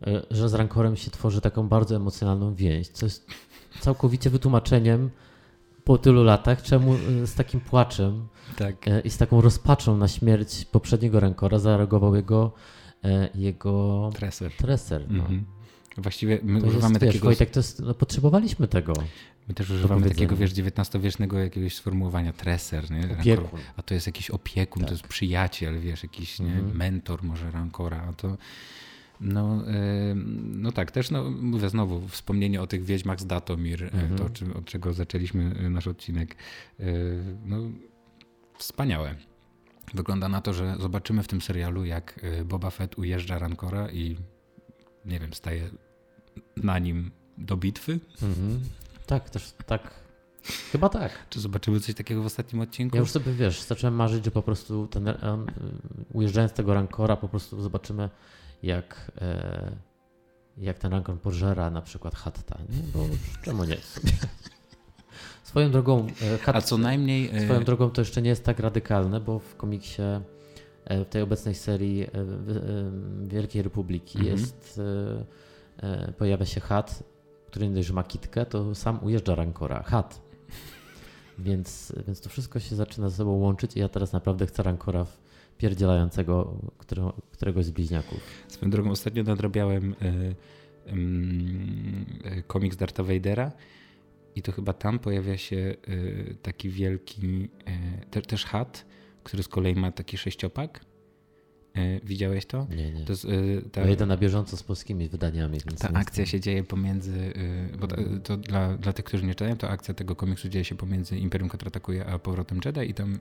e, że z rankorem się tworzy taką bardzo emocjonalną więź, co jest całkowicie wytłumaczeniem po tylu latach, czemu y, z takim płaczem tak. E, i z taką rozpaczą na śmierć poprzedniego rankora zareagował jego, e, jego treser. treser no. mm -hmm. Właściwie my to używamy jest, takiego. Wojtek, to jest, no, potrzebowaliśmy tego. My też używamy takiego, wiesz, XIX-wiecznego jakiegoś sformułowania treser, nie? Opiekun. A to jest jakiś opiekun, tak. to jest przyjaciel, wiesz, jakiś nie? -hmm. mentor może rankora, a to no, no tak, też no, mówię znowu, wspomnienie o tych wiedźmach z Datomir, mhm. to od czego zaczęliśmy e, nasz odcinek, e, no wspaniałe. Wygląda na to, że zobaczymy w tym serialu, jak e, Boba Fett ujeżdża Rancora i nie wiem, staje na nim do bitwy. Mhm. Tak, też tak. Chyba tak. Czy zobaczymy coś takiego w ostatnim odcinku? Ja już sobie, wiesz, zacząłem marzyć, że po prostu ten, ujeżdżając tego Rancora, po prostu zobaczymy jak, e, jak ten Rankon pożera na przykład Hatta, nie? bo czemu nie? Swoją drogą, e, Hat, a co najmniej. Swoją drogą to jeszcze nie jest tak radykalne, bo w komiksie, w tej obecnej serii Wielkiej Republiki mhm. jest, pojawia się Hat, który nie dość, że ma kitkę, to sam ujeżdża Rankora. Hat. Więc, więc to wszystko się zaczyna ze sobą łączyć i ja teraz naprawdę chcę Rankora w, pierdzielającego którego, któregoś z bliźniaków. Swoją drogą ostatnio nadrabiałem y, y, komiks Darta Vadera i to chyba tam pojawia się y, taki wielki te, też hat, który z kolei ma taki sześciopak. Widziałeś to? Nie, nie. To jest, ta, ja na bieżąco z polskimi wydaniami. ta akcja się dzieje pomiędzy, bo to, to, dla, dla tych, którzy nie czytają, to akcja tego komiksu dzieje się pomiędzy Imperium kontratakuje a powrotem Jedi i tam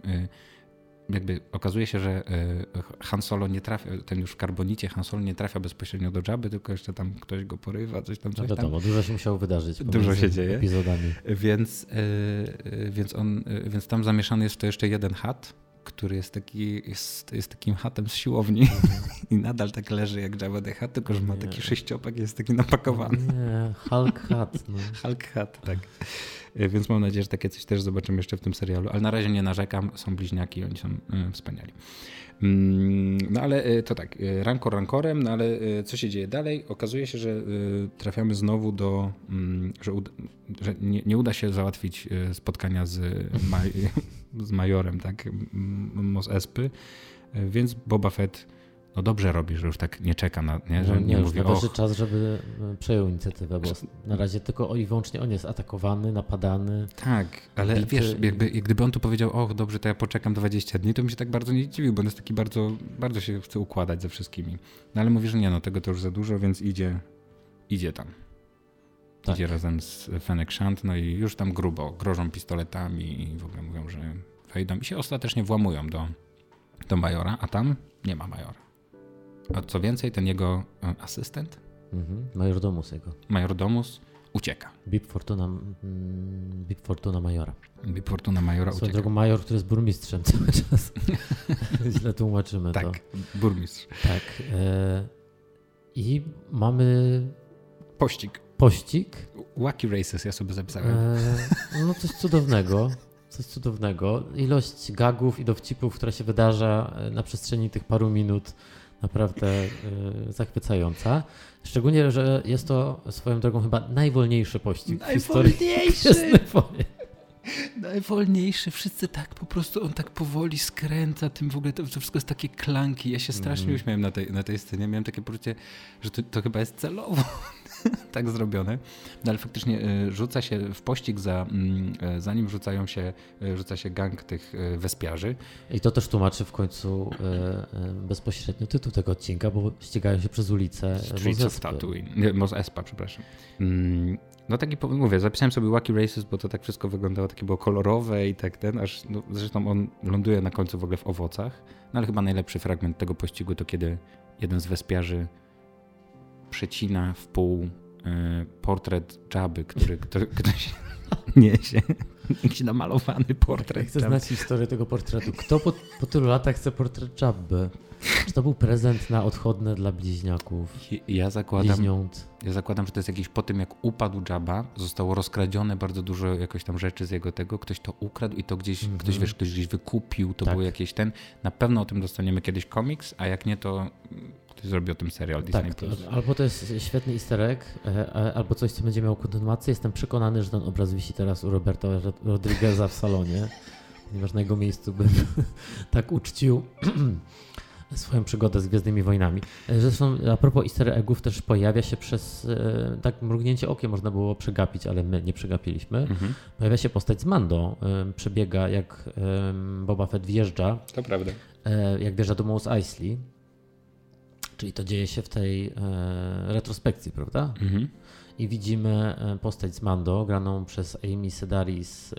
jakby okazuje się, że e, Han Solo nie trafia, ten już w karbonicie Han Solo nie trafia bezpośrednio do Jabby, tylko jeszcze tam ktoś go porywa, coś tam, coś no wiadomo, tam. dużo się musiało wydarzyć. Dużo się dzieje. Epizodami. Więc, e, więc, on, e, więc tam zamieszany jest to jeszcze jeden hat, który jest, taki, jest, jest takim hatem z siłowni mhm. i nadal tak leży jak Jabba the Hat, tylko że ma taki sześciopak jest taki napakowany. Nie, Hulk hat. No. Hulk hat, tak. E, więc mam nadzieję, że takie coś też zobaczymy jeszcze w tym serialu. Ale na razie nie narzekam, są bliźniaki, oni są e, wspaniali. Mm, no ale e, to tak, rankor rankorem, no ale co się dzieje dalej? Okazuje się, że trafiamy znowu do, mm, że, uda, że nie, nie, uda się załatwić spotkania z, maj, z majorem, tak, Mos Espy, więc Boba Fett no dobrze robi, że już tak nie czeka na, nie, że no, nie, nie mówi, najwyższy czas, żeby e, przejął inicjatywę, bo na razie tylko i wyłącznie on jest atakowany, napadany. Tak, ale bity. wiesz, jakby, gdyby on tu powiedział, o dobrze, to ja poczekam 20 dni, to mi się tak bardzo nie dziwił, bo on jest taki bardzo, bardzo się chce układać ze wszystkimi. No ale mówi, że nie, no tego to już za dużo, więc idzie, idzie tam. Tak. Idzie razem z Fennec Shand, no i już tam grubo grożą pistoletami i w ogóle mówią, że wejdą i się ostatecznie włamują do, do majora, a tam nie ma majora. A co więcej, ten jego e, asystent, mhm. majordomus jego. Majordomus ucieka. Bib Fortuna, mm, Bib Fortuna Majora. Bib Fortuna Majora Swoją ucieka. drogą Major, który jest burmistrzem cały czas. Źle tłumaczymy tak, to. burmistrz. Tak. E, I mamy... Pościg. Pościg. Wacky Races, ja sobie zapisałem. E, no coś cudownego. Coś cudownego. Ilość gagów i dowcipów, która się wydarza e, na przestrzeni tych paru minut naprawdę y, zachwycająca. Szczególnie, że jest to swoją drogą chyba najwolniejszy pościg najwolniejszy. w historii. Najwolniejszy, wszyscy tak po prostu, on tak powoli skręca tym w ogóle, to, wszystko jest takie klanki. Ja się strasznie mm. uśmiałem na tej, na tej scenie. Miałem takie poczucie, że to, to chyba jest celowo tak zrobione. No ale faktycznie y, rzuca się w pościg za, mm, y, zanim rzucają się, y, rzuca się gang tych wespiarzy. I to też tłumaczy w końcu bezpośrednio tytuł tego odcinka, bo ścigają się przez ulicę Streets of Tatooine. Mos Espa, przepraszam. Mm, no taki, mówię, zapisałem sobie Wacky Races, bo to tak wszystko wyglądało, takie było kolorowe i tak ten, aż no, zresztą on ląduje na końcu w ogóle w owocach. No ale chyba najlepszy fragment tego pościgu to kiedy jeden z wespiarzy przecina w pół y, portret Jabby, który, ktoś niesie. jakiś namalowany portret. Chcę znać historię tego portretu. Kto po, po tylu latach chce portret Jabby? Czy to był prezent na odchodne dla bliźniaków? Ja zakładam, bliźniąt? ja zakładam, że to jest jakiś po tym, jak upadł Jabba, zostało rozkradzione bardzo dużo jakoś tam rzeczy z jego tego, ktoś to ukradł i to gdzieś, mm -hmm. ktoś wiesz, ktoś gdzieś wykupił, to tak. było jakieś ten. Na pewno o tym dostaniemy kiedyś komiks, a jak nie, to Ktoś zrobi o tym serial Disney+. Tak, Plus. albo to jest świetny easter egg, e, albo coś, co będzie miało kontynuację. Jestem przekonany, że ten obraz wisi teraz u Roberta Rodrigueza w salonie, ponieważ na jego miejscu bym tak uczcił swoją przygodę z Gwiezdnymi Wojnami. E, zresztą a propos easter eggów też pojawia się przez e, tak mrugnięcie okiem można było przegapić, ale my nie przegapiliśmy. Mhm. Pojawia się postać z Mando. Przebiega jak Boba Fett wjeżdża. To prawda. Jak wjeżdża do Mos Eisley Czyli to dzieje się w tej e, retrospekcji, prawda? Mhm. I widzimy e, postać z Mando, graną przez Amy Sedaris, e,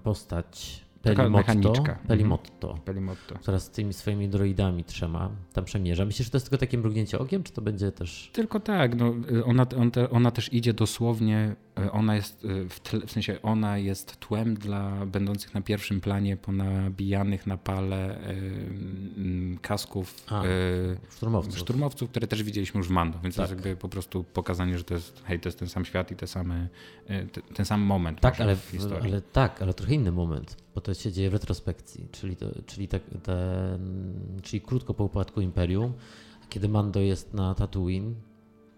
postać Pelimotto, Pelimotto, mhm. Pelimotto, która z tymi swoimi droidami trzema tam przemierza. Myślisz, że to jest tylko takie mrugnięcie okiem, czy to będzie też... Tylko tak, no, ona, on te, ona też idzie dosłownie, e, ona jest e, w, tle, w, sensie ona jest tłem dla będących na pierwszym planie ponabijanych na pale y, kasków A, y, szturmowców. szturmowców, które też widzieliśmy już w Mando, więc tak. to jest jakby po prostu pokazanie, że to jest, hej, to jest ten sam świat i te same, te, ten sam moment. Tak, ale, w historii. ale tak, ale trochę inny moment bo to się dzieje w retrospekcji, czyli, to, czyli, te, te, czyli krótko po upadku Imperium, kiedy Mando jest na Tatooine,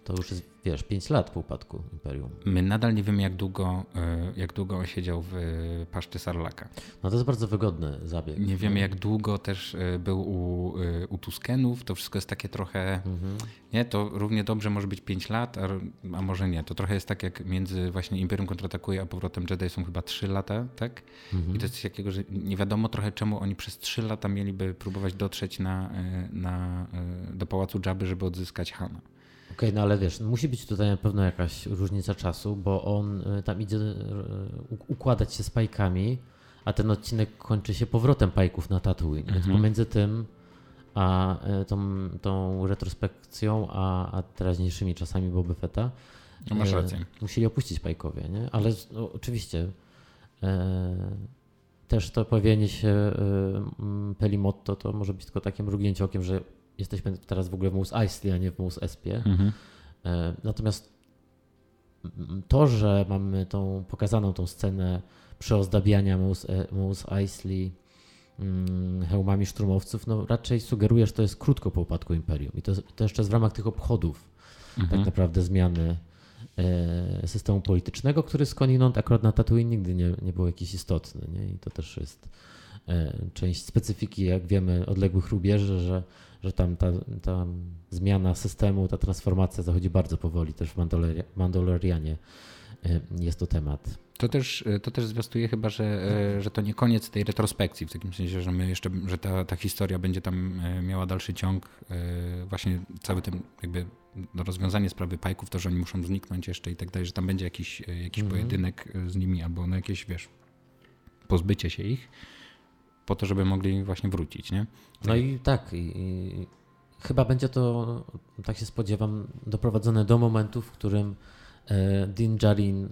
to już jest, wiesz, 5 lat po upadku Imperium. My nadal nie wiemy, jak długo, e, jak długo on siedział w e, paszczy Sarlaka. No to jest bardzo wygodny zabieg. Nie wiemy, jak długo też e, był u, u Tuskenów. To wszystko jest takie trochę... Mhm. Nie, to równie dobrze może być 5 lat, a, a, może nie. To trochę jest tak, jak między właśnie Imperium kontratakuje, a powrotem Jedi są chyba 3 lata, tak? Mhm. I to jest coś takiego, że nie wiadomo trochę, czemu oni przez 3 lata mieliby próbować dotrzeć na, na, do Pałacu Jabby, żeby odzyskać Hana. Okej, okay, no ale wiesz, musi być tutaj na pewno jakaś różnica czasu, bo on y, tam idzie y, układać się z pajkami, a ten odcinek kończy się powrotem pajków na Tatooine. Mhm. Więc pomiędzy tym a y, tą, tą retrospekcją, a, a teraźniejszymi czasami Boba Fetta no masz rację. musieli opuścić pajkowie, nie? Ale no, oczywiście e, też to pojawienie się e, Pelimotto to może być tylko takim mrugnięciem okiem, że jesteśmy teraz w ogóle w Mous Eisley, a nie w Mous Espie. Mhm. E, natomiast to, że mamy tą pokazaną tą scenę przeozdabiania Mous, e, Mous Eisley mm, hełmami szturmowców, no raczej sugeruje, że to jest krótko po upadku Imperium. I to, to jeszcze jest w ramach tych obchodów mhm. tak naprawdę zmiany e, systemu politycznego, który skądinąd akurat na Tatooine nigdy nie, nie był jakiś istotny. Nie? I to też jest część specyfiki, jak wiemy, odległych rubieży, że że tam ta, ta zmiana systemu, ta transformacja zachodzi bardzo powoli. Też w Mandalorianie y, jest to temat. To też, to też zwiastuje chyba, że, y, że to nie koniec tej retrospekcji, w takim sensie, że my jeszcze, że ta, ta historia będzie tam miała dalszy ciąg. Właśnie cały ten jakby rozwiązanie sprawy pajków, to, że oni muszą zniknąć jeszcze i tak dalej, że tam będzie jakiś, jakiś -hmm. pojedynek z nimi albo na jakieś, wiesz, pozbycie się ich po to, żeby mogli właśnie wrócić, nie? No i tak, i, i chyba będzie to, tak się spodziewam, doprowadzone do momentu, w którym e, Din Djarin e,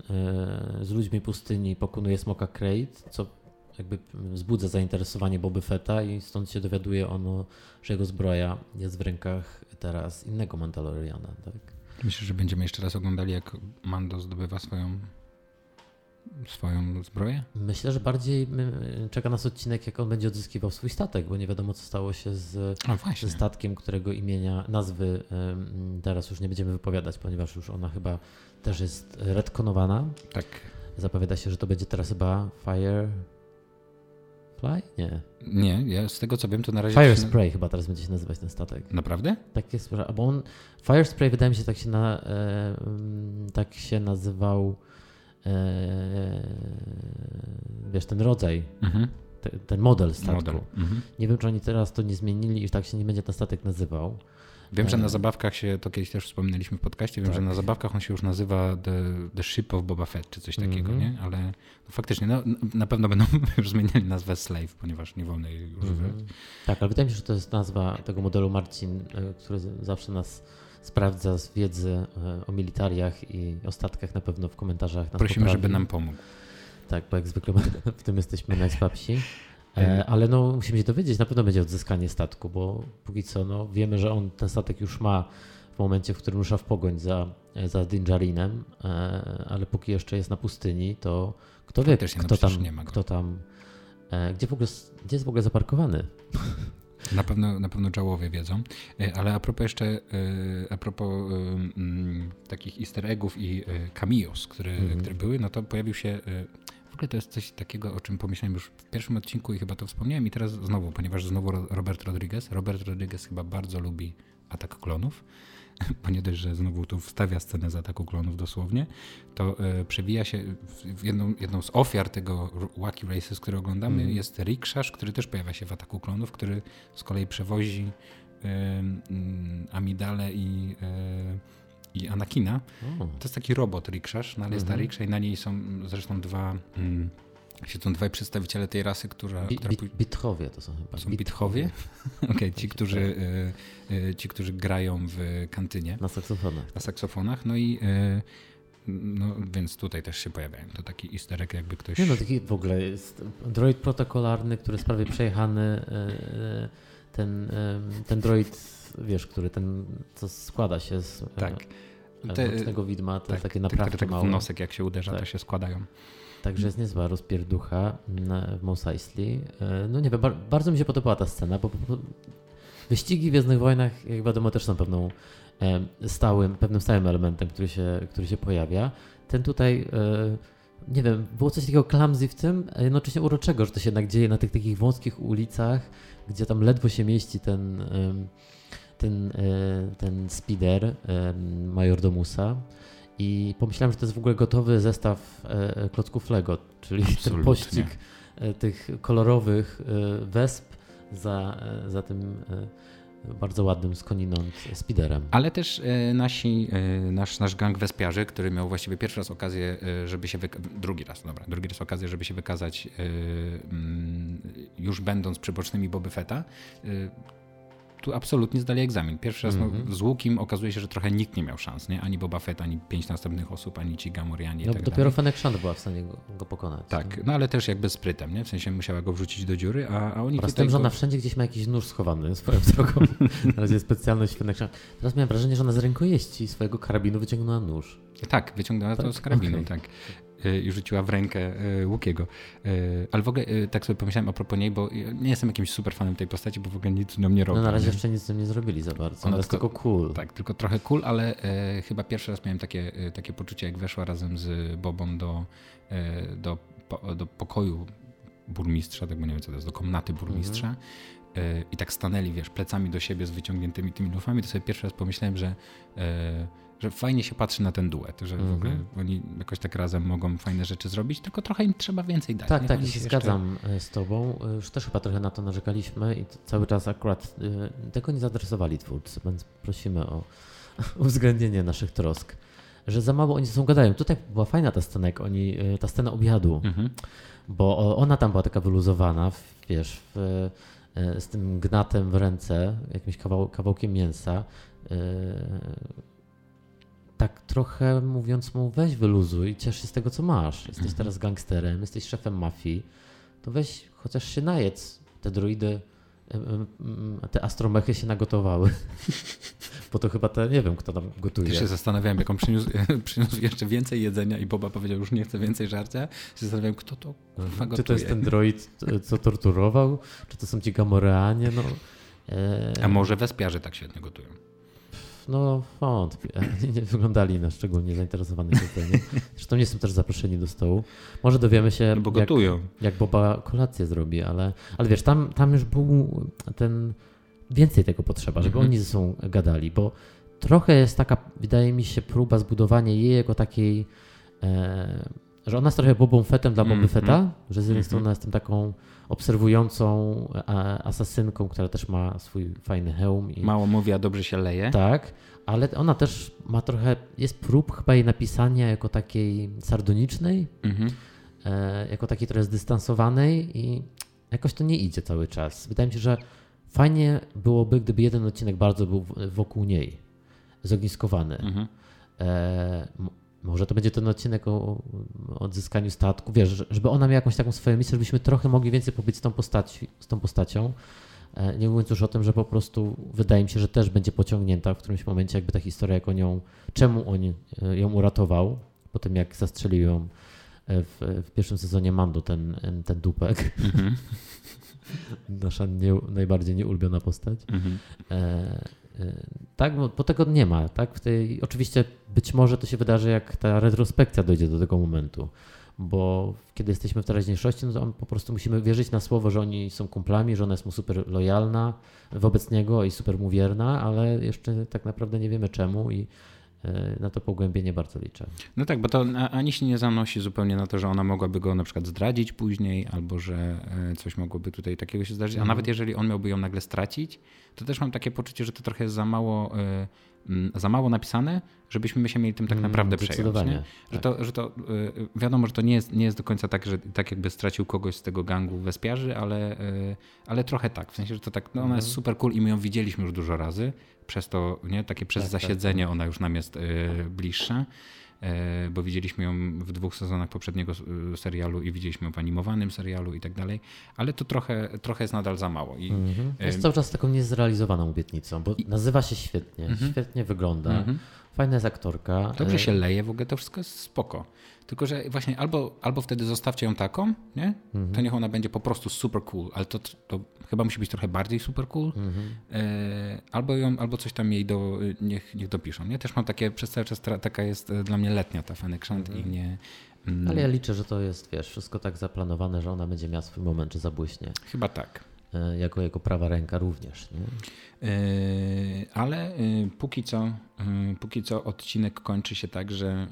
z ludźmi pustyni pokonuje Smoka Crate, co jakby wzbudza zainteresowanie Boby Fetta i stąd się dowiaduje ono, że jego zbroja jest w rękach teraz innego Mandaloriana. Tak? Myślę, że będziemy jeszcze raz oglądali, jak Mando zdobywa swoją swoją zbroję? Myślę, że bardziej czeka nas odcinek, jak on będzie odzyskiwał swój statek, bo nie wiadomo, co stało się z, ze statkiem, którego imienia, nazwy teraz już nie będziemy wypowiadać, ponieważ już ona chyba też jest retkonowana. Tak. Zapowiada się, że to będzie teraz chyba Fire. Fly? Nie. Nie, ja z tego co wiem, to na razie. Fire Spray chyba teraz będzie się nazywać ten statek. Naprawdę? Tak jest, bo on. Fire Spray wydaje mi się tak się, na, e, tak się nazywał wiesz, ten rodzaj, mhm. te, ten model statku. Model. Mhm. Nie wiem, czy oni teraz to nie zmienili i tak się nie będzie ten statek nazywał. Wiem, że na e, zabawkach się, to kiedyś też wspominaliśmy w podcaście, wiem, tak. że na zabawkach on się już nazywa The, the Ship of Boba Fett, czy coś takiego, mm -hmm. nie? Ale no, faktycznie, no, na pewno będą już zmieniali nazwę Slave, ponieważ nie wolno jej używać. Mm -hmm. Tak, ale wydaje mi się, że to jest nazwa tego modelu Marcin, e, który zawsze nas sprawdza z wiedzy e, o militariach i o statkach na pewno w komentarzach. Prosimy, poprawi. żeby nam pomógł. Tak, bo jak zwykle w tym jesteśmy najsłabsi. E, ale no, musimy się dowiedzieć, na pewno będzie odzyskanie statku, bo póki co no, wiemy, że on ten statek już ma w momencie, w którym rusza w pogoń za, za Dinjarinem, e, ale póki jeszcze jest na pustyni, to kto wie, no kto, przecież tam, kto tam, e, gdzie w ogóle, gdzie jest w ogóle zaparkowany? Na pewno, na pewno czołowie wiedzą. E, Ale a propos jeszcze, e, a propos e, takich easter eggów i cameos, które, Mhm. które były, no to pojawił się, w ogóle to jest coś takiego, o czym pomyślałem już w pierwszym odcinku i chyba to wspomniałem i teraz znowu, ponieważ znowu Ro- Robert Rodriguez. Robert Rodriguez chyba bardzo lubi Atak Klonów, bo nie dość, że znowu tu wstawia scenę z Ataku Klonów dosłownie, to e, przewija się jedną, jedną z ofiar tego Wacky Races, które oglądamy, Mhm. jest Rikshasz, który też pojawia się w Ataku Klonów, który z kolei przewozi em, mm, Amidale i, e, i Anakina. O, To jest taki robot rikszasz, no ale jest ta Mhm. riksza i na niej są mm, zresztą dwa, mm, siedzą dwaj przedstawiciele tej rasy, która, Bi, która Bitchowie to są chyba. są bitchowie. Okej, ci, Tak. którzy, e, e, ci, którzy grają w kantynie Na saksofonach. na saksofonach, no i e, no, więc tutaj też się pojawiają. To taki easter egg, jakby ktoś... Nie no, taki w ogóle jest droid protokolarny, który jest prawie przejechany. Ten, ten droid, wiesz, który ten, co składa się z tak. Te- nocnego widma, te tak, takie naprawcze które tak małe. nosek jak się uderza, to Tak. się składają. Także jest niezła rozpierducha w Mos Eisley. E, No nie wiem, bar- bardzo mi się podobała ta scena, bo, wyścigi w Gwiezdnych Wojnach, jak wiadomo, też są pewną e, stałym, pewnym stałym elementem, który się, który się pojawia. Ten tutaj, e, nie wiem, było coś takiego clumsy w tym, a jednocześnie uroczego, że to się jednak dzieje na tych takich wąskich ulicach, gdzie tam ledwo się mieści ten, ten, ten speeder Majordomusa. I pomyślałem, że to jest w ogóle gotowy zestaw e, klocków Lego, czyli ten Absolutnie. pościg e, tych kolorowych e, wesp za, za tym bardzo ładnym skądinąd speederem. Ale też nasi, nasz, nasz gang wespiarzy, który miał właściwie pierwszy raz okazję, żeby się wyka- drugi raz, dobra, drugi raz okazję, żeby się wykazać już będąc przybocznymi Boby Fetta, tu absolutnie zdali egzamin. Pierwszy raz Mhm. no, z Łukim okazuje się, że trochę nikt nie miał szans, nie? Ani Boba Fett, ani pięć następnych osób, ani ci Gamorianie i No, tak dopiero. Fennec Shand była w stanie go, go pokonać. Tak, no ale też jakby sprytem, nie? W sensie musiała go wrzucić do dziury, a, a oni Oraz tutaj tym, że ona wszędzie gdzieś ma jakiś nóż schowany swoją drogą. Na razie specjalność Fennec Shand. Teraz miałem wrażenie, że ona z rękojeści swojego karabinu wyciągnęła nóż. Tak, wyciągnęła to Tak? z karabinu, Okej. tak. Y, I rzuciła w rękę y, Łukiego. Y, Ale w ogóle tak sobie pomyślałem a propos niej, bo nie jestem jakimś super fanem tej postaci, bo w ogóle nic nam nie robi. No na razie jeszcze nic z tym nie zrobili za bardzo. Ona jest tylko- tylko cool. Tak, tylko trochę cool, ale e, chyba pierwszy raz miałem takie, e, takie poczucie, jak weszła razem z Bobą do, e, do, do pokoju burmistrza, tak bo nie wiem co to jest, do komnaty burmistrza e, i tak stanęli, wiesz, plecami do siebie z wyciągniętymi tymi lufami, to sobie pierwszy raz pomyślałem, że, e, że fajnie się patrzy na ten duet, że w Mhm. ogóle oni jakoś tak razem mogą fajne rzeczy zrobić, tylko trochę im trzeba więcej dać. Tak, Niech tak, się jeszcze- zgadzam e, z Tobą. E, Już też chyba trochę na to narzekaliśmy i cały czas akurat e, tego nie zaadresowali twórcy, więc prosimy o uwzględnienie naszych trosk. Że za mało oni ze sobą gadają. Tutaj była fajna ta scena, jak oni, ta scena obiadu, Mhm. bo o- ona tam była taka wyluzowana, w- wiesz, w, z tym gnatem w ręce, jakimś kawał, kawałkiem mięsa. Tak trochę mówiąc mu, weź wyluzuj i ciesz się z tego, co masz. Jesteś Mhm. teraz gangsterem, jesteś szefem mafii, to weź chociaż się najedz. Te droidy, te astromechy się nagotowały. Bo to chyba te, nie wiem, kto tam gotuje. Też się zastanawiałem, jak on przyniósł, przyniósł jeszcze więcej jedzenia i Boba powiedział, już nie chce więcej żarcia. Się zastanawiałem, kto to kurwa Czy to jest gotuje. ten droid, co torturował? Czy to są ci Gamoreanie? No, e, A może wespiarze tak świetnie gotują? No wątpię. Nie, wyglądali na szczególnie zainteresowanych jedzeniem. Zresztą nie są też zaproszeni do stołu. Może dowiemy się, No bo jak, gotują. jak Boba kolację zrobi, ale, ale wiesz, tam, tam już był ten, więcej tego potrzeba, żeby Mhm. oni ze sobą gadali, bo trochę jest taka, wydaje mi się, próba zbudowania jej jako takiej, e, że ona jest trochę Bobą Fettem dla Boby Mhm. Fetta, że z jednej Mhm. strony jest tym taką obserwującą a, asasynką, która też ma swój fajny hełm i Mało mówi, a dobrze się leje. tak, ale ona też ma trochę, jest prób chyba jej napisania jako takiej sardonicznej, Mhm. e, jako takiej trochę zdystansowanej i jakoś to nie idzie cały czas. Wydaje mi się, że fajnie byłoby, gdyby jeden odcinek bardzo był wokół niej. zogniskowany. Mhm. E, może to będzie ten odcinek o, o odzyskaniu statku. Wiesz, żeby ona miała jakąś taką swoją misję, żebyśmy trochę mogli więcej pobyć z tą, postaci, z tą postacią. E, nie mówiąc już o tym, że po prostu wydaje mi się, że też będzie pociągnięta w którymś momencie jakby ta historia, jak on ją, czemu on e, ją uratował, po tym jak zastrzelił ją e, w, w pierwszym sezonie Mando, ten, ten dupek. Mhm. Nasza nie, najbardziej nieulubiona postać. Mhm. E, tak, bo tego nie ma. Tak? W tej, oczywiście być może to się wydarzy, jak ta retrospekcja dojdzie do tego momentu bo kiedy jesteśmy w teraźniejszości, no to po prostu musimy wierzyć na słowo, że oni są kumplami, że ona jest mu super lojalna wobec niego i super mu wierna, ale jeszcze tak naprawdę nie wiemy czemu i e, na to pogłębienie bardzo liczę. No tak, bo to ani się nie zanosi zupełnie na to, że ona mogłaby go na przykład zdradzić później, albo że e, coś mogłoby tutaj takiego się zdarzyć, a mm. nawet jeżeli on miałby ją nagle stracić, to też mam takie poczucie, że to trochę jest za mało e, Mm, za mało napisane, żebyśmy się mieli tym tak mm, naprawdę przejąć. Nie? Że, tak. to, że to y, wiadomo, że to nie jest, nie jest do końca tak, że tak jakby stracił kogoś z tego gangu wespiarzy, ale, y, ale trochę tak. W sensie, że to tak, no ona jest mhm. super cool i my ją widzieliśmy już dużo razy, przez to, nie, takie przez tak, tak zasiedzenie tak. ona już nam jest y, bliższa. E, bo widzieliśmy ją w dwóch sezonach poprzedniego e, serialu i widzieliśmy ją w animowanym serialu i tak dalej, ale to trochę, trochę jest nadal za mało. I, mhm. Jest cały czas taką niezrealizowaną obietnicą, bo i... nazywa się świetnie, mhm. świetnie wygląda, mhm. fajna jest aktorka. Dobrze e, się leje, w ogóle to wszystko jest spoko. Tylko, że właśnie albo, albo wtedy zostawcie ją taką, nie? Mhm. To niech ona będzie po prostu super cool, ale to, to chyba musi być trochę bardziej super cool. Mhm. E, albo, ją, albo coś tam jej do, niech, niech dopiszą. Nie? Też mam takie, przez cały czas taka jest e, dla mnie letnia ta Fennec mhm. i nie... Mm. Ale ja liczę, że to jest, wiesz, wszystko tak zaplanowane, że ona będzie miała swój moment, że zabłyśnie. Chyba tak. E, jako jego prawa ręka również. Nie? Ale póki co, póki co odcinek kończy się tak, że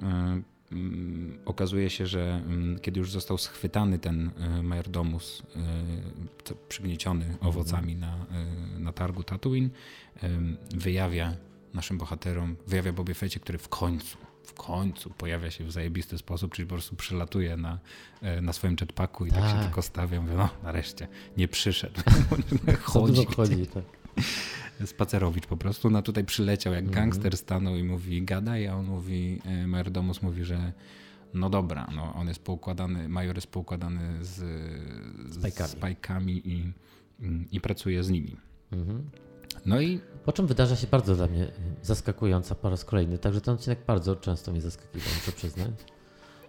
okazuje się, że mm, kiedy już został schwytany ten e, majordomus e, przygnieciony owocami na, e, na targu Tatooine, wyjawia naszym bohaterom, wyjawia Bobie Fecie, który w końcu w końcu pojawia się w zajebisty sposób, czyli po prostu przylatuje na, na swoim jetpacku i tak, tak się tylko stawia, mówię, no nareszcie, nie przyszedł. chodzi. chodzi tak spacerowicz po prostu. No tutaj przyleciał jak mhm. gangster, stanął i mówi gadaj, a on mówi, e, Majordomus mówi, że no dobra, no on jest poukładany, major jest poukładany z, z spajkami, i, i pracuje z nimi. Mhm. No i... Po czym wydarza się bardzo dla mnie zaskakująca po raz kolejny, także ten odcinek bardzo często mnie zaskakiwał, muszę przyznać,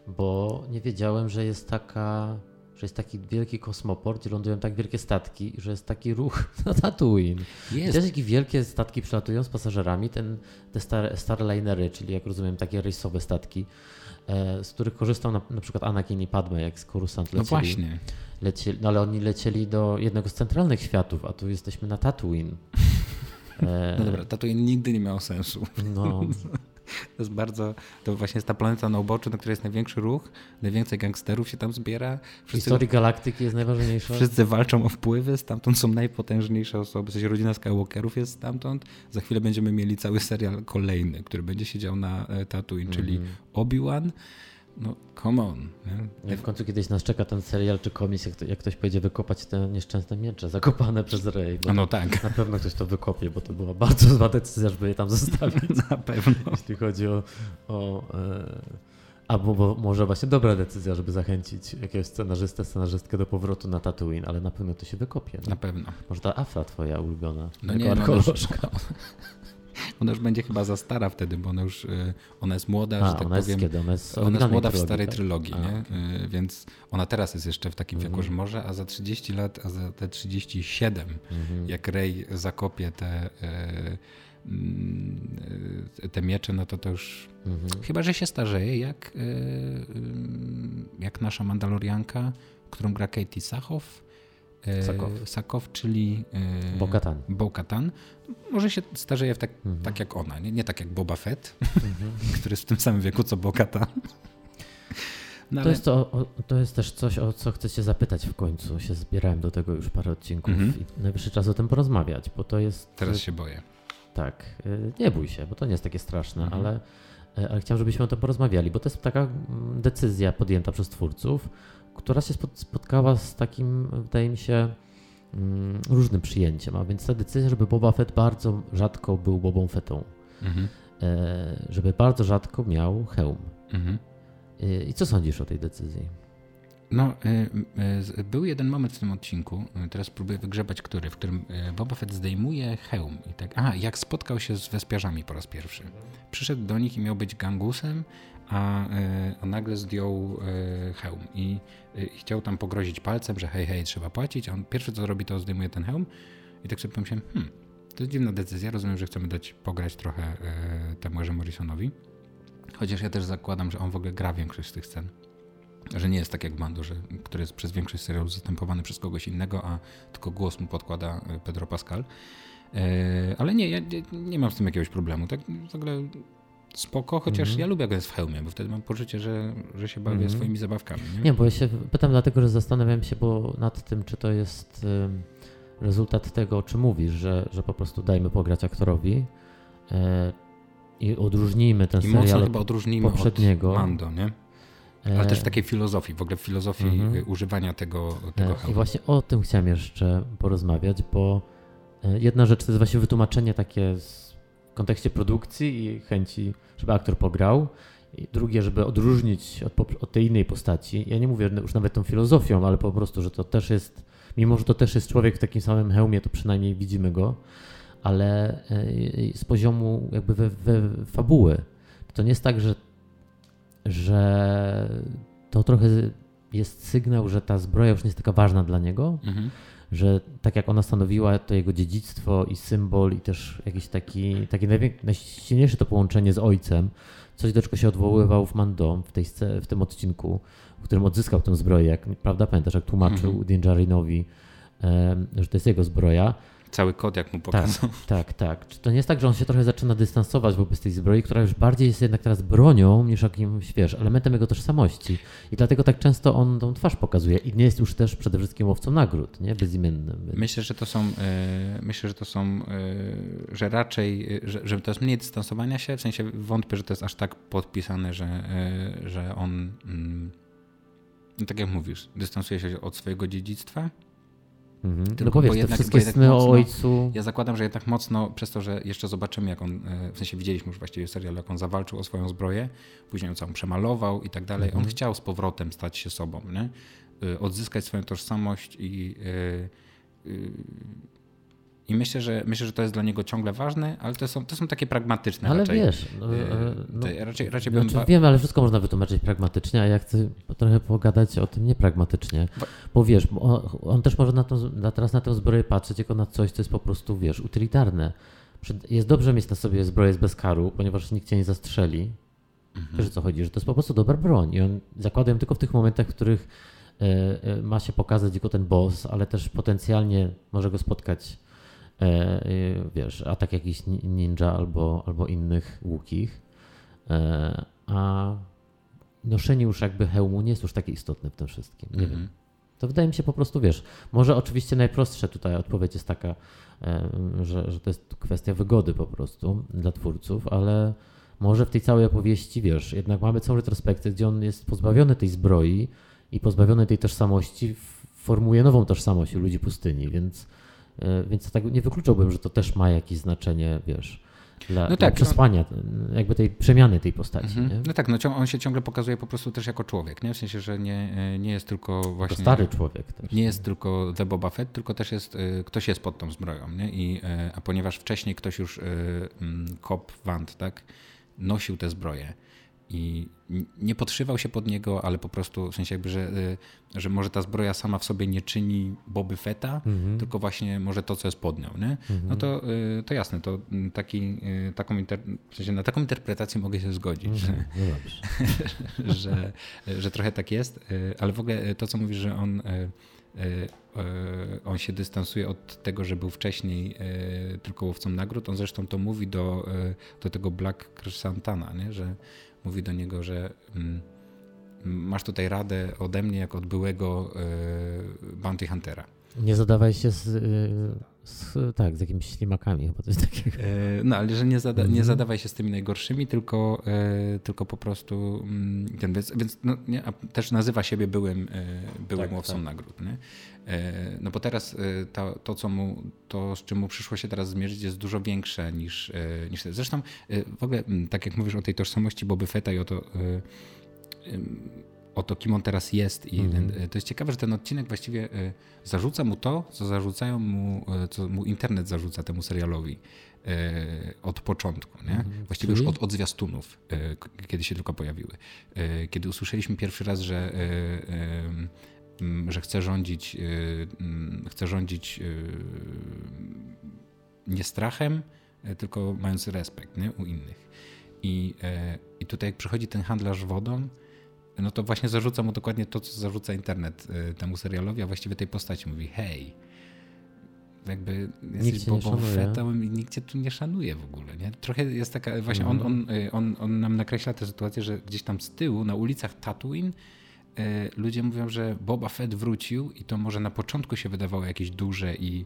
bo nie wiedziałem, że jest taka że jest taki wielki kosmoport, gdzie lądują tak wielkie statki, że jest taki ruch na Tatooine. Jest. Też takie wielkie statki przylatują z pasażerami, ten, te star, Starlinery, czyli jak rozumiem takie rejsowe statki, e, z których korzystał na, na przykład Anakin i Padme, jak z Coruscant no lecieli. No właśnie. Lecieli, no ale oni lecieli do jednego z centralnych światów, a tu jesteśmy na Tatooine. E, no dobra, Tatooine nigdy nie miało sensu. No. To jest bardzo, to właśnie jest ta planeta na uboczu, na której jest największy ruch, najwięcej gangsterów się tam zbiera. Wszyscy, Historii galaktyki jest najważniejsza. Wszyscy walczą o wpływy, stamtąd są najpotężniejsze osoby, w sensie rodzina Skywalkerów jest stamtąd. Za chwilę będziemy mieli cały serial kolejny, który będzie siedział na e, Tatooine, mm -hmm. czyli mhm. Obi-Wan, no, come on. Nie? w końcu kiedyś nas czeka ten serial czy komis, jak, to, jak ktoś pojedzie wykopać te nieszczęsne miecze zakopane przez Rey. No tak. Na pewno ktoś to wykopie, bo to była bardzo zła decyzja, żeby je tam zostawić. Na pewno. Jeśli chodzi o... o e... Albo bo może właśnie dobra decyzja, żeby zachęcić jakiegoś scenarzystę, scenarzystkę do powrotu na Tatooine, ale na pewno to się wykopie. No? Na pewno. Może ta Afra twoja ulubiona. No nie, no, Ona już będzie chyba za stara wtedy, bo ona już y, ona jest młoda, A, że tak ona powiem. Jest kiedy? Ona jest, ona jest młoda w starej tak? trylogii, nie? Okay. więc ona teraz jest jeszcze w takim wieku, mhm. że może, a za 30 lat, a za te 37, mhm. jak Rey zakopie te, y, y, te miecze, no to to już mhm. chyba, że się starzeje, jak, jak nasza Mandalorianka, którą gra Katie Sachow Sakow. Sakow, czyli Bokatan. Bokatan. Może się starzeje tak, mhm. tak jak ona, nie, nie tak jak Boba Fett, mhm. który jest w tym samym wieku co Bokatan. No, to, jest to, to jest też coś, o co chcę się zapytać w końcu. Się zbierałem do tego już parę odcinków mhm. i najwyższy czas o tym porozmawiać, bo to jest... Teraz się boję. Tak, e, nie bój się, bo to nie jest takie straszne, mhm. ale, ale chciałem, żebyśmy o tym porozmawiali, bo to jest taka mm, decyzja podjęta przez twórców, która się spotkała z takim, wydaje mi się, mm, różnym przyjęciem. A więc ta decyzja, żeby Boba Fett bardzo rzadko był Bobą Fettą. Mhm. e, żeby bardzo rzadko miał hełm. Mhm. E, I co sądzisz o tej decyzji? No, był jeden moment w tym odcinku, teraz próbuję wygrzebać który, w którym Boba Fett zdejmuje hełm i tak, a jak spotkał się z wespiarzami po raz pierwszy. Przyszedł do nich i miał być gangusem, a, a nagle zdjął hełm i, i chciał tam pogrozić palcem, że hej, hej, trzeba płacić, a on pierwsze co robi, to zdejmuje ten hełm i tak sobie pomyślałem, hmm, to jest dziwna decyzja. Rozumiem, że chcemy dać pograć trochę e, temu Morrisonowi. Chociaż ja też zakładam, że on w ogóle gra większość z tych scen. Że nie jest tak jak Mando, że, który jest przez większość serialu zastępowany przez kogoś innego, a tylko głos mu podkłada e, Pedro Pascal. E, ale nie, ja nie, nie mam z tym jakiegoś problemu. Tak w ogóle spoko, chociaż mm -hmm. ja lubię, jest w hełmie, bo wtedy mam poczucie, że, że się bawię mm -hmm. swoimi zabawkami. Nie? nie, bo ja się pytam dlatego, że zastanawiam się bo nad tym, czy to jest rezultat tego, o czym mówisz, że, że po prostu dajmy pograć aktorowi e, i odróżnijmy ten I serial chyba odróżnijmy poprzedniego. Od Mando, nie? Ale też w takiej filozofii, w ogóle w filozofii mhm. używania tego, tego e, I właśnie o tym chciałem jeszcze porozmawiać, bo jedna rzecz to jest właśnie wytłumaczenie takie w kontekście produkcji i chęci, żeby aktor pograł. I drugie, żeby odróżnić od, od tej innej postaci. Ja nie mówię już nawet tą filozofią, ale po prostu, że to też jest mimo że to też jest człowiek w takim samym hełmie, to przynajmniej widzimy go, ale e, z poziomu jakby we, we fabuły. To nie jest tak, że, że to trochę jest sygnał, że ta zbroja już nie jest taka ważna dla niego, mhm. Że tak jak ona stanowiła to jego dziedzictwo i symbol i też jakiś taki, takie najsilniejsze to połączenie z ojcem, coś do czego się odwoływał w Mando w, tej, w tym odcinku, w którym odzyskał tę zbroję, jak prawda pamiętasz, jak tłumaczył mhm. Że to jest jego zbroja. Cały kod, jak mu tak, pokazał. Tak, tak, tak. Czy to nie jest tak, że on się trochę zaczyna dystansować wobec tej zbroi, która już bardziej jest jednak teraz bronią niż jakimś, wiesz, elementem jego tożsamości. I dlatego tak często on tą twarz pokazuje i nie jest już też przede wszystkim łowcą nagród, nie? Bezimiennym. Myślę, że to są, e, myślę, że to są, e, że raczej, że, że to jest mniej dystansowania się, w sensie wątpię, że to jest aż tak podpisane, że, e, że on... Mm, no tak jak mówisz, dystansuje się od swojego dziedzictwa. Mhm. Tylko, no powiesz, jednak, wszystkie sny mocno, o ojcu. Ja zakładam, że jednak mocno, przez to, że jeszcze zobaczymy, jak on, e, w sensie widzieliśmy już właściwie serial, jak on zawalczył o swoją zbroję, później ją całą przemalował i tak dalej. Mhm. On chciał z powrotem stać się sobą, nie? E, odzyskać swoją tożsamość i yy, yy, i myślę, że myślę, że to jest dla niego ciągle ważne, ale to są, to są takie pragmatyczne ale raczej. wiesz, no, e, no, raczej, raczej znaczy, bym... wiem, ale wszystko można wytłumaczyć pragmatycznie, a ja chcę trochę pogadać o tym niepragmatycznie. Bo wiesz, on, on też może na, tą, na teraz na tę zbroję patrzeć jako na coś, co jest po prostu, wiesz, utylitarne. Jest dobrze mieć na sobie zbroję z bezkaru, ponieważ nikt cię nie zastrzeli. Mhm. Wiesz o co chodzi, że to jest po prostu dobra broń i on zakłada tylko w tych momentach, w których e, e, ma się pokazać jako ten boss, ale też potencjalnie może go spotkać wiesz, atak jakiś ninja albo, albo innych łukich, e, a noszenie już jakby hełmu nie jest już takie istotne w tym wszystkim. Nie mm -hmm. wiem. To wydaje mi się po prostu, wiesz, może oczywiście najprostsze tutaj odpowiedź jest taka, że, że to jest kwestia wygody po prostu dla twórców, ale może w tej całej opowieści, wiesz, jednak mamy całą retrospekcję, gdzie on jest pozbawiony tej zbroi i pozbawiony tej tożsamości, formuje nową tożsamość u ludzi pustyni, więc E, więc tak nie wykluczałbym, że to też ma jakieś znaczenie, wiesz, dla, no tak, dla przesłania, no, jakby tej przemiany tej postaci. Mhm. No tak, no on się ciągle pokazuje po prostu też jako człowiek, nie? W sensie, że nie, e, nie jest tylko właśnie... To stary człowiek też. Nie jest tylko The Boba Fett, tylko też jest, e, ktoś jest pod tą zbroją, nie? I, a ponieważ wcześniej ktoś już, Kop Wand, tak, nosił tę zbroję, i nie podszywał się pod niego, ale po prostu w sensie jakby, że, y, że może ta zbroja sama w sobie nie czyni Boby Feta, mm -hmm. tylko właśnie może to, co jest pod nią, nie? Mm -hmm. No to, y, to jasne, to taki, y, taką w sensie na taką interpretację mogę się zgodzić, mm -hmm. że, no że, że trochę tak jest, ale w ogóle to, co mówisz, że on on się dystansuje od tego, że był wcześniej tylko łowcą nagród. On zresztą to mówi do, do tego Black Crescentana, nie? że mówi do niego, że mm, masz tutaj radę ode mnie, jako od byłego y, bounty huntera. Nie zadawaj się z, z, tak, z jakimiś ślimakami chyba coś takiego. E, no, ale że nie, zada, nie mhm. zadawaj się z tymi najgorszymi, tylko, e, tylko po prostu mm, ten, więc, więc no, nie, też nazywa siebie byłym, e, byłym tak, łowcą tak. nagród. Nie? No bo teraz to, to, co mu, to, z czym mu przyszło się teraz zmierzyć, jest dużo większe niż, niż Zresztą w ogóle, tak jak mówisz o tej tożsamości Boby Fetta i o to o to, kim on teraz jest. I mm. to jest ciekawe, że ten odcinek właściwie e, zarzuca mu to, co zarzucają mu, e, co mu internet zarzuca temu serialowi od początku. Nie? Mm. Właściwie Czyli? już od, od zwiastunów, kiedy się tylko pojawiły. Kiedy usłyszeliśmy pierwszy raz, że że chce rządzić, chce rządzić nie strachem, tylko mając respekt nie? u innych. I, I tutaj jak przychodzi ten handlarz wodą, no to właśnie zarzuca mu dokładnie to, co zarzuca internet y, temu serialowi, a właściwie tej postaci. Mówi, hej, jakby jesteś Bobą Fettem i nikt cię tu nie szanuje w ogóle. Nie? Trochę jest taka, właśnie on, mhm. on, y, on, on nam nakreśla tę sytuację, że gdzieś tam z tyłu, na ulicach Tatooine, y, ludzie mówią, że Boba Fett wrócił i to może na początku się wydawało jakieś duże i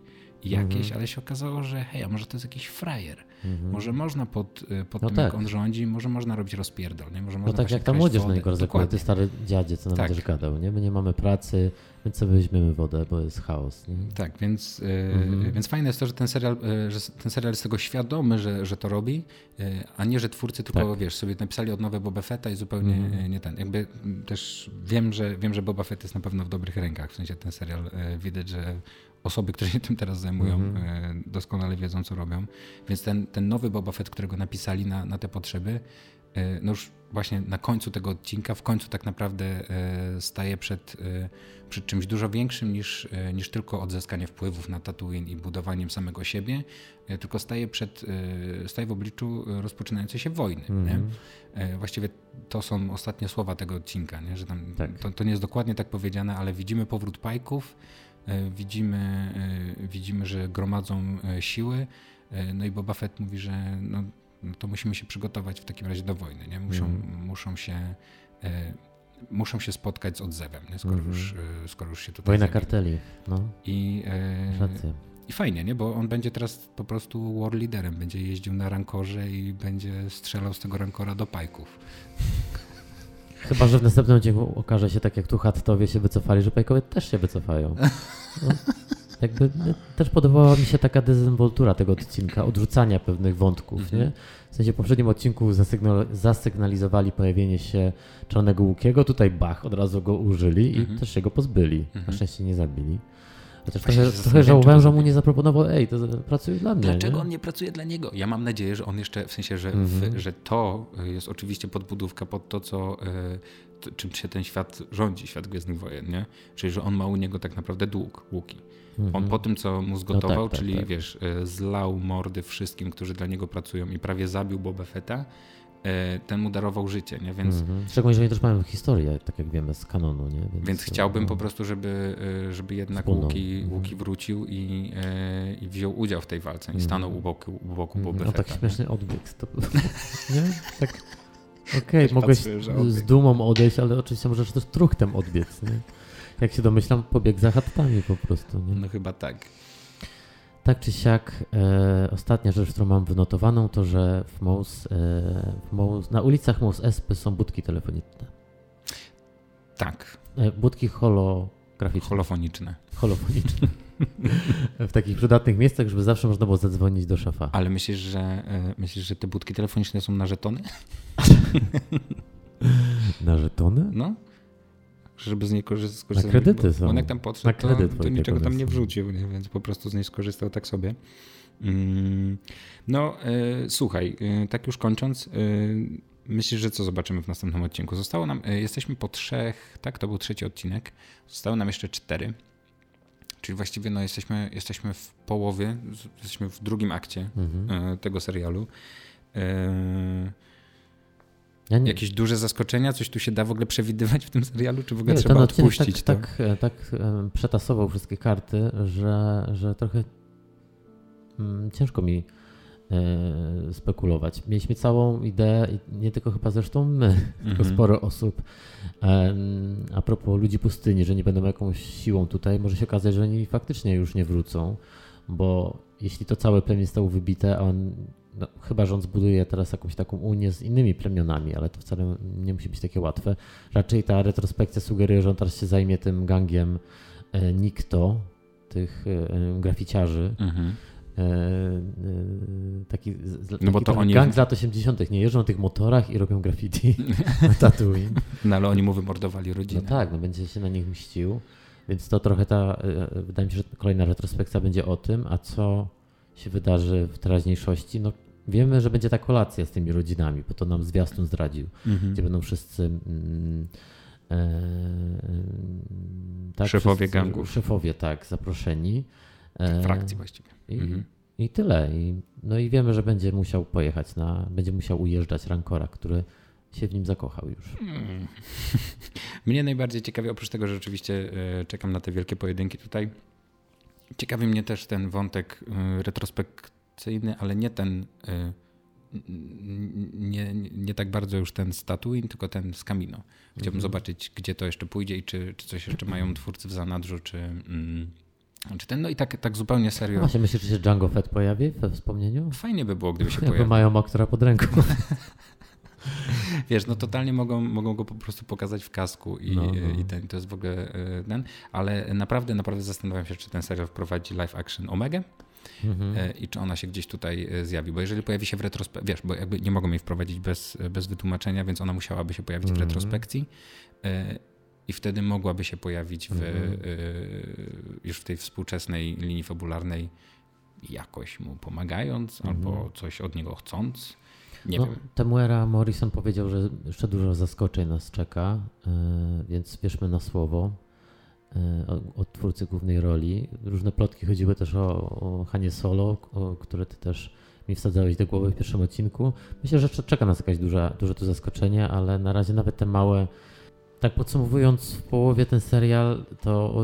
jakieś, mhm. ale się okazało, że hej, a może to jest jakiś frajer. Mhm. Może można pod, y, pod no tym, tak. jak on rządzi, może można robić rozpierdol. Nie? Może no tak jak ta młodzież wodę. na niego rozekłada, ty stary dziadzie, co nam tak. będziesz gadał. Nie? My nie mamy pracy, więc sobie weźmiemy wodę, bo jest chaos. Nie? Tak, więc, y, mhm. więc fajne jest to, że ten serial, y, że ten serial jest tego świadomy, że, że to robi, a nie, że twórcy tylko, tak. wiesz, sobie napisali od nowe Boba Fetta i zupełnie mhm. nie ten. Jakby też wiem, że wiem, że Boba Fett jest na pewno w dobrych rękach. W sensie ten serial widać, że osoby, które się tym teraz zajmują, mm-hmm. doskonale wiedzą, co robią. Więc ten, ten nowy Boba Fett, którego napisali na, na te potrzeby, e, no już właśnie na końcu tego odcinka, w końcu tak naprawdę e, staje przed, przed czymś dużo większym niż, niż tylko odzyskanie wpływów na Tatooine i budowaniem samego siebie, tylko staje, przed, staje w obliczu rozpoczynającej się wojny. Mm-hmm. Właściwie to są ostatnie słowa tego odcinka, nie? że tam, tak. to, to nie jest dokładnie tak powiedziane, ale widzimy powrót pajków, widzimy, e, widzimy, że gromadzą e, siły. No i Boba Fett mówi, że no, to musimy się przygotować w takim razie do wojny. Nie? Muszą, mm. muszą się muszą się spotkać z odzewem, nie? Skoro, mm. już, skoro już się tutaj. Wojna karteli. No. I, e, I fajnie, nie? bo on będzie teraz po prostu war leaderem. Będzie jeździł na rankorze i będzie strzelał z tego rankora do pajków. Chyba, że w następnym odcinku okaże się tak jak tu Hattowie się wycofali, że Pajkowie też się wycofają. No, jakby no, też podobała mi się taka dezynwoltura tego odcinka, odrzucania pewnych wątków, -hmm. nie? W sensie w poprzednim odcinku zasygnal, zasygnalizowali pojawienie się Czarnego Łukiego, tutaj Bach od razu go użyli i -hmm. też się go pozbyli. Na mhm. szczęście nie zabili. Chociaż trochę, trochę żałowałem, że mu nie zaproponował, ej, to pracuje dla mnie. Dlaczego nie? on nie pracuje dla niego? Ja mam nadzieję, że on jeszcze, w sensie, że, w, mhm. że to jest oczywiście podbudówka pod to, co, e, czym się ten świat rządzi, świat Gwiezdnych Wojen, nie? Czyli, że on ma u niego tak naprawdę dług, łuki. On mhm. po tym, co mu zgotował, no tak, tak, czyli tak. wiesz, e, zlał mordy wszystkim, którzy dla niego pracują i prawie zabił Boba Fetta, ten mu darował życie, nie? Więc, mhm. Szczególnie, że oni też mają historię, tak jak wiemy, z kanonu, nie? Więc, więc chciałbym no, po prostu, żeby, e, żeby jednak Łuki, mhm. Łuki wrócił i, e, i wziął udział w tej walce i stanął u boku, u boku mhm. No tak śmieszny odbieg. To, nie? Tak. Okej, okay, mogłeś z dumą odejść, ale oczywiście możesz też truchtem odbiec, nie? Jak się domyślam, pobieg za chattami po prostu, nie? No chyba tak. Tak czy siak, e, ostatnia rzecz, którą mam wynotowaną, to że w Mous, e, w Mous, na ulicach Mous Espy są budki telefoniczne. Tak. E, budki holograficzne. Holofoniczne. Holofoniczne. w takich przydatnych miejscach, żeby zawsze można było zadzwonić do szefa. Ale myślisz, że, e, myślisz, że te budki telefoniczne są na żetony? na żetony? No żeby z niej korzystać. Na kredyty są. On jak tam podszedł, na kredyt to, to niczego tam nie wrzucił, więc po prostu z niej skorzystał tak sobie. Mm, no, e, słuchaj, e, tak już kończąc, e, myślisz, że co zobaczymy w następnym odcinku? Zostało nam, jesteśmy po trzech, tak, to był trzeci odcinek, zostało nam jeszcze cztery, czyli właściwie no, jesteśmy, jesteśmy w połowie, jesteśmy w drugim akcie mhm. tego serialu. Ja nie... Jakieś duże zaskoczenia? Coś tu się da w ogóle przewidywać w tym serialu, czy w ogóle nie, trzeba odpuścić tak, to? Tak, tak przetasował wszystkie karty, że, że trochę hmm, ciężko mi e, spekulować. Mieliśmy całą ideę, nie tylko chyba zresztą my, mhm. tylko sporo osób, a propos ludzi pustyni, że nie będą jakąś siłą tutaj, może się okazać, że oni faktycznie już nie wrócą, bo jeśli to całe plemię zostało wybite, a on no, chyba, on zbuduje teraz jakąś taką unię z innymi plemionami, ale to wcale nie musi być takie łatwe. Raczej ta retrospekcja sugeruje, że on teraz się zajmie tym gangiem e, Nikto, tych e, graficiarzy. Mhm. E, e, taki, no bo to oni... gang z lat 80. nie jeżdżą na tych motorach i robią graffiti na Tatooine. No ale oni mu wymordowali rodzinę. No tak, no będzie się na nich mścił. Więc to trochę ta, wydaje mi się, że kolejna retrospekcja będzie o tym, a co się wydarzy w teraźniejszości. No, wiemy, że będzie ta kolacja z tymi rodzinami, bo to nam zwiastun zdradził, mhm. gdzie będą wszyscy mm, e, tak, szefowie wszyscy, gangów. Szefowie, tak, zaproszeni. E, Frakcji właściwie. I, mhm. I tyle. I, no i wiemy, że będzie musiał pojechać na, będzie musiał ujeżdżać Rancora, który się w nim zakochał już. Hmm. Mnie najbardziej ciekawi, oprócz tego, że rzeczywiście e, czekam na te wielkie pojedynki tutaj, ciekawi mnie też ten wątek e, retrospekcyjny, ale nie ten nie, nie tak bardzo już ten z Tatooine, tylko ten z Camino. Chciałbym mhm. zobaczyć, gdzie to jeszcze pójdzie i czy, czy coś jeszcze mają twórcy w zanadrzu, czy... Mm, czy ten, no i tak, tak zupełnie serio. Właśnie myślisz, że się Django Fett pojawi we wspomnieniu? Fajnie by było, gdyby się pojawił. Bo mają aktora pod ręką. Wiesz, no totalnie mogą, mogą go po prostu pokazać w kasku i, no, no. i ten, to jest w ogóle e, ten, ale naprawdę, naprawdę zastanawiam się, czy ten serial wprowadzi live action Omega. Mhm. E, I czy ona się gdzieś tutaj e, zjawi, bo jeżeli pojawi się w retrospekcji, wiesz, bo jakby nie mogą jej wprowadzić bez, bez wytłumaczenia, więc ona musiałaby się pojawić mhm. w retrospekcji i wtedy mogłaby się pojawić w, mhm. już w tej współczesnej linii fabularnej jakoś mu pomagając mhm. albo coś od niego chcąc. Nie no, wiem. Temuera Morrison powiedział, że jeszcze dużo zaskoczeń nas czeka, więc wierzmy na słowo od twórcy głównej roli. Różne plotki chodziły też o, o Hanie Solo, o, które ty też mi wsadzałeś do głowy w pierwszym odcinku. Myślę, że czeka nas jakaś duża, duże to zaskoczenie, ale na razie nawet te małe tak podsumowując w połowie ten serial, to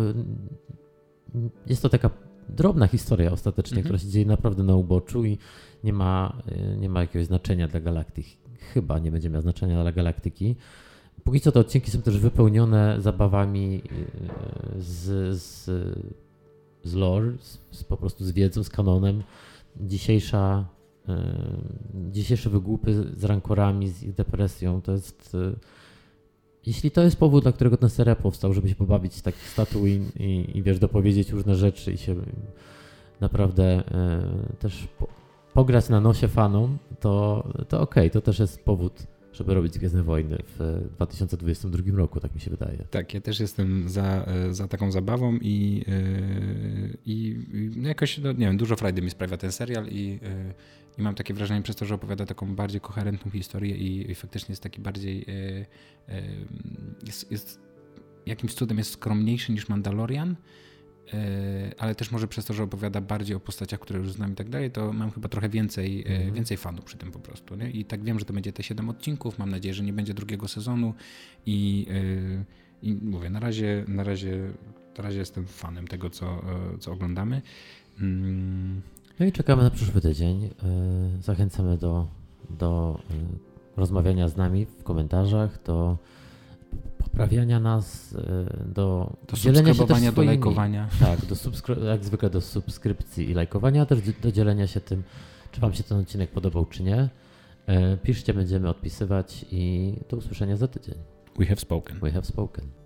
jest to taka drobna historia ostatecznie, mhm. która się dzieje naprawdę na uboczu i nie ma, y, nie ma jakiegoś znaczenia dla galaktyki. Chyba nie będzie miała znaczenia dla galaktyki. Póki co te odcinki są też wypełnione zabawami y, z, z, z lore, z, z po prostu z wiedzą, z kanonem. Dzisiejsza, y, dzisiejsze wygłupy z rankorami, z ich depresją, to jest jeśli to jest powód, dla którego ten serial powstał, żeby się pobawić z Tatooine i, i wiesz, dopowiedzieć różne rzeczy i się naprawdę e, też po, pograć na nosie fanom, to, to okej, okay, to też jest powód, żeby robić Gwiezdne Wojny w 2022 roku, tak mi się wydaje. Tak, ja też jestem za, e, za taką zabawą i, e, i, i jakoś, no, nie wiem, dużo frajdy mi sprawia ten serial i i mam takie wrażenie przez to, że opowiada taką bardziej koherentną historię i, i faktycznie jest taki bardziej. E, e, jest, jest, jakimś cudem jest skromniejszy niż Mandalorian, e, ale też może przez to, że opowiada bardziej o postaciach, które już znam i tak dalej, to mam chyba trochę więcej, mm. więcej fanów przy tym po prostu. Nie? I tak wiem, że to będzie te 7 odcinków. Mam nadzieję, że nie będzie drugiego sezonu i, i mówię, na razie, na razie, na razie jestem fanem tego, co, co oglądamy. Mm. No i czekamy na przyszły tydzień. E, zachęcamy do, do e, rozmawiania z nami w komentarzach, do poprawiania nas, e, do, do dzielenia się też do lajkowania. Tak, do jak zwykle do subskrypcji i lajkowania, a też do dzielenia się tym, czy Wam się ten odcinek podobał, czy nie. Piszcie, będziemy odpisywać i do usłyszenia za tydzień. We have spoken. We have spoken.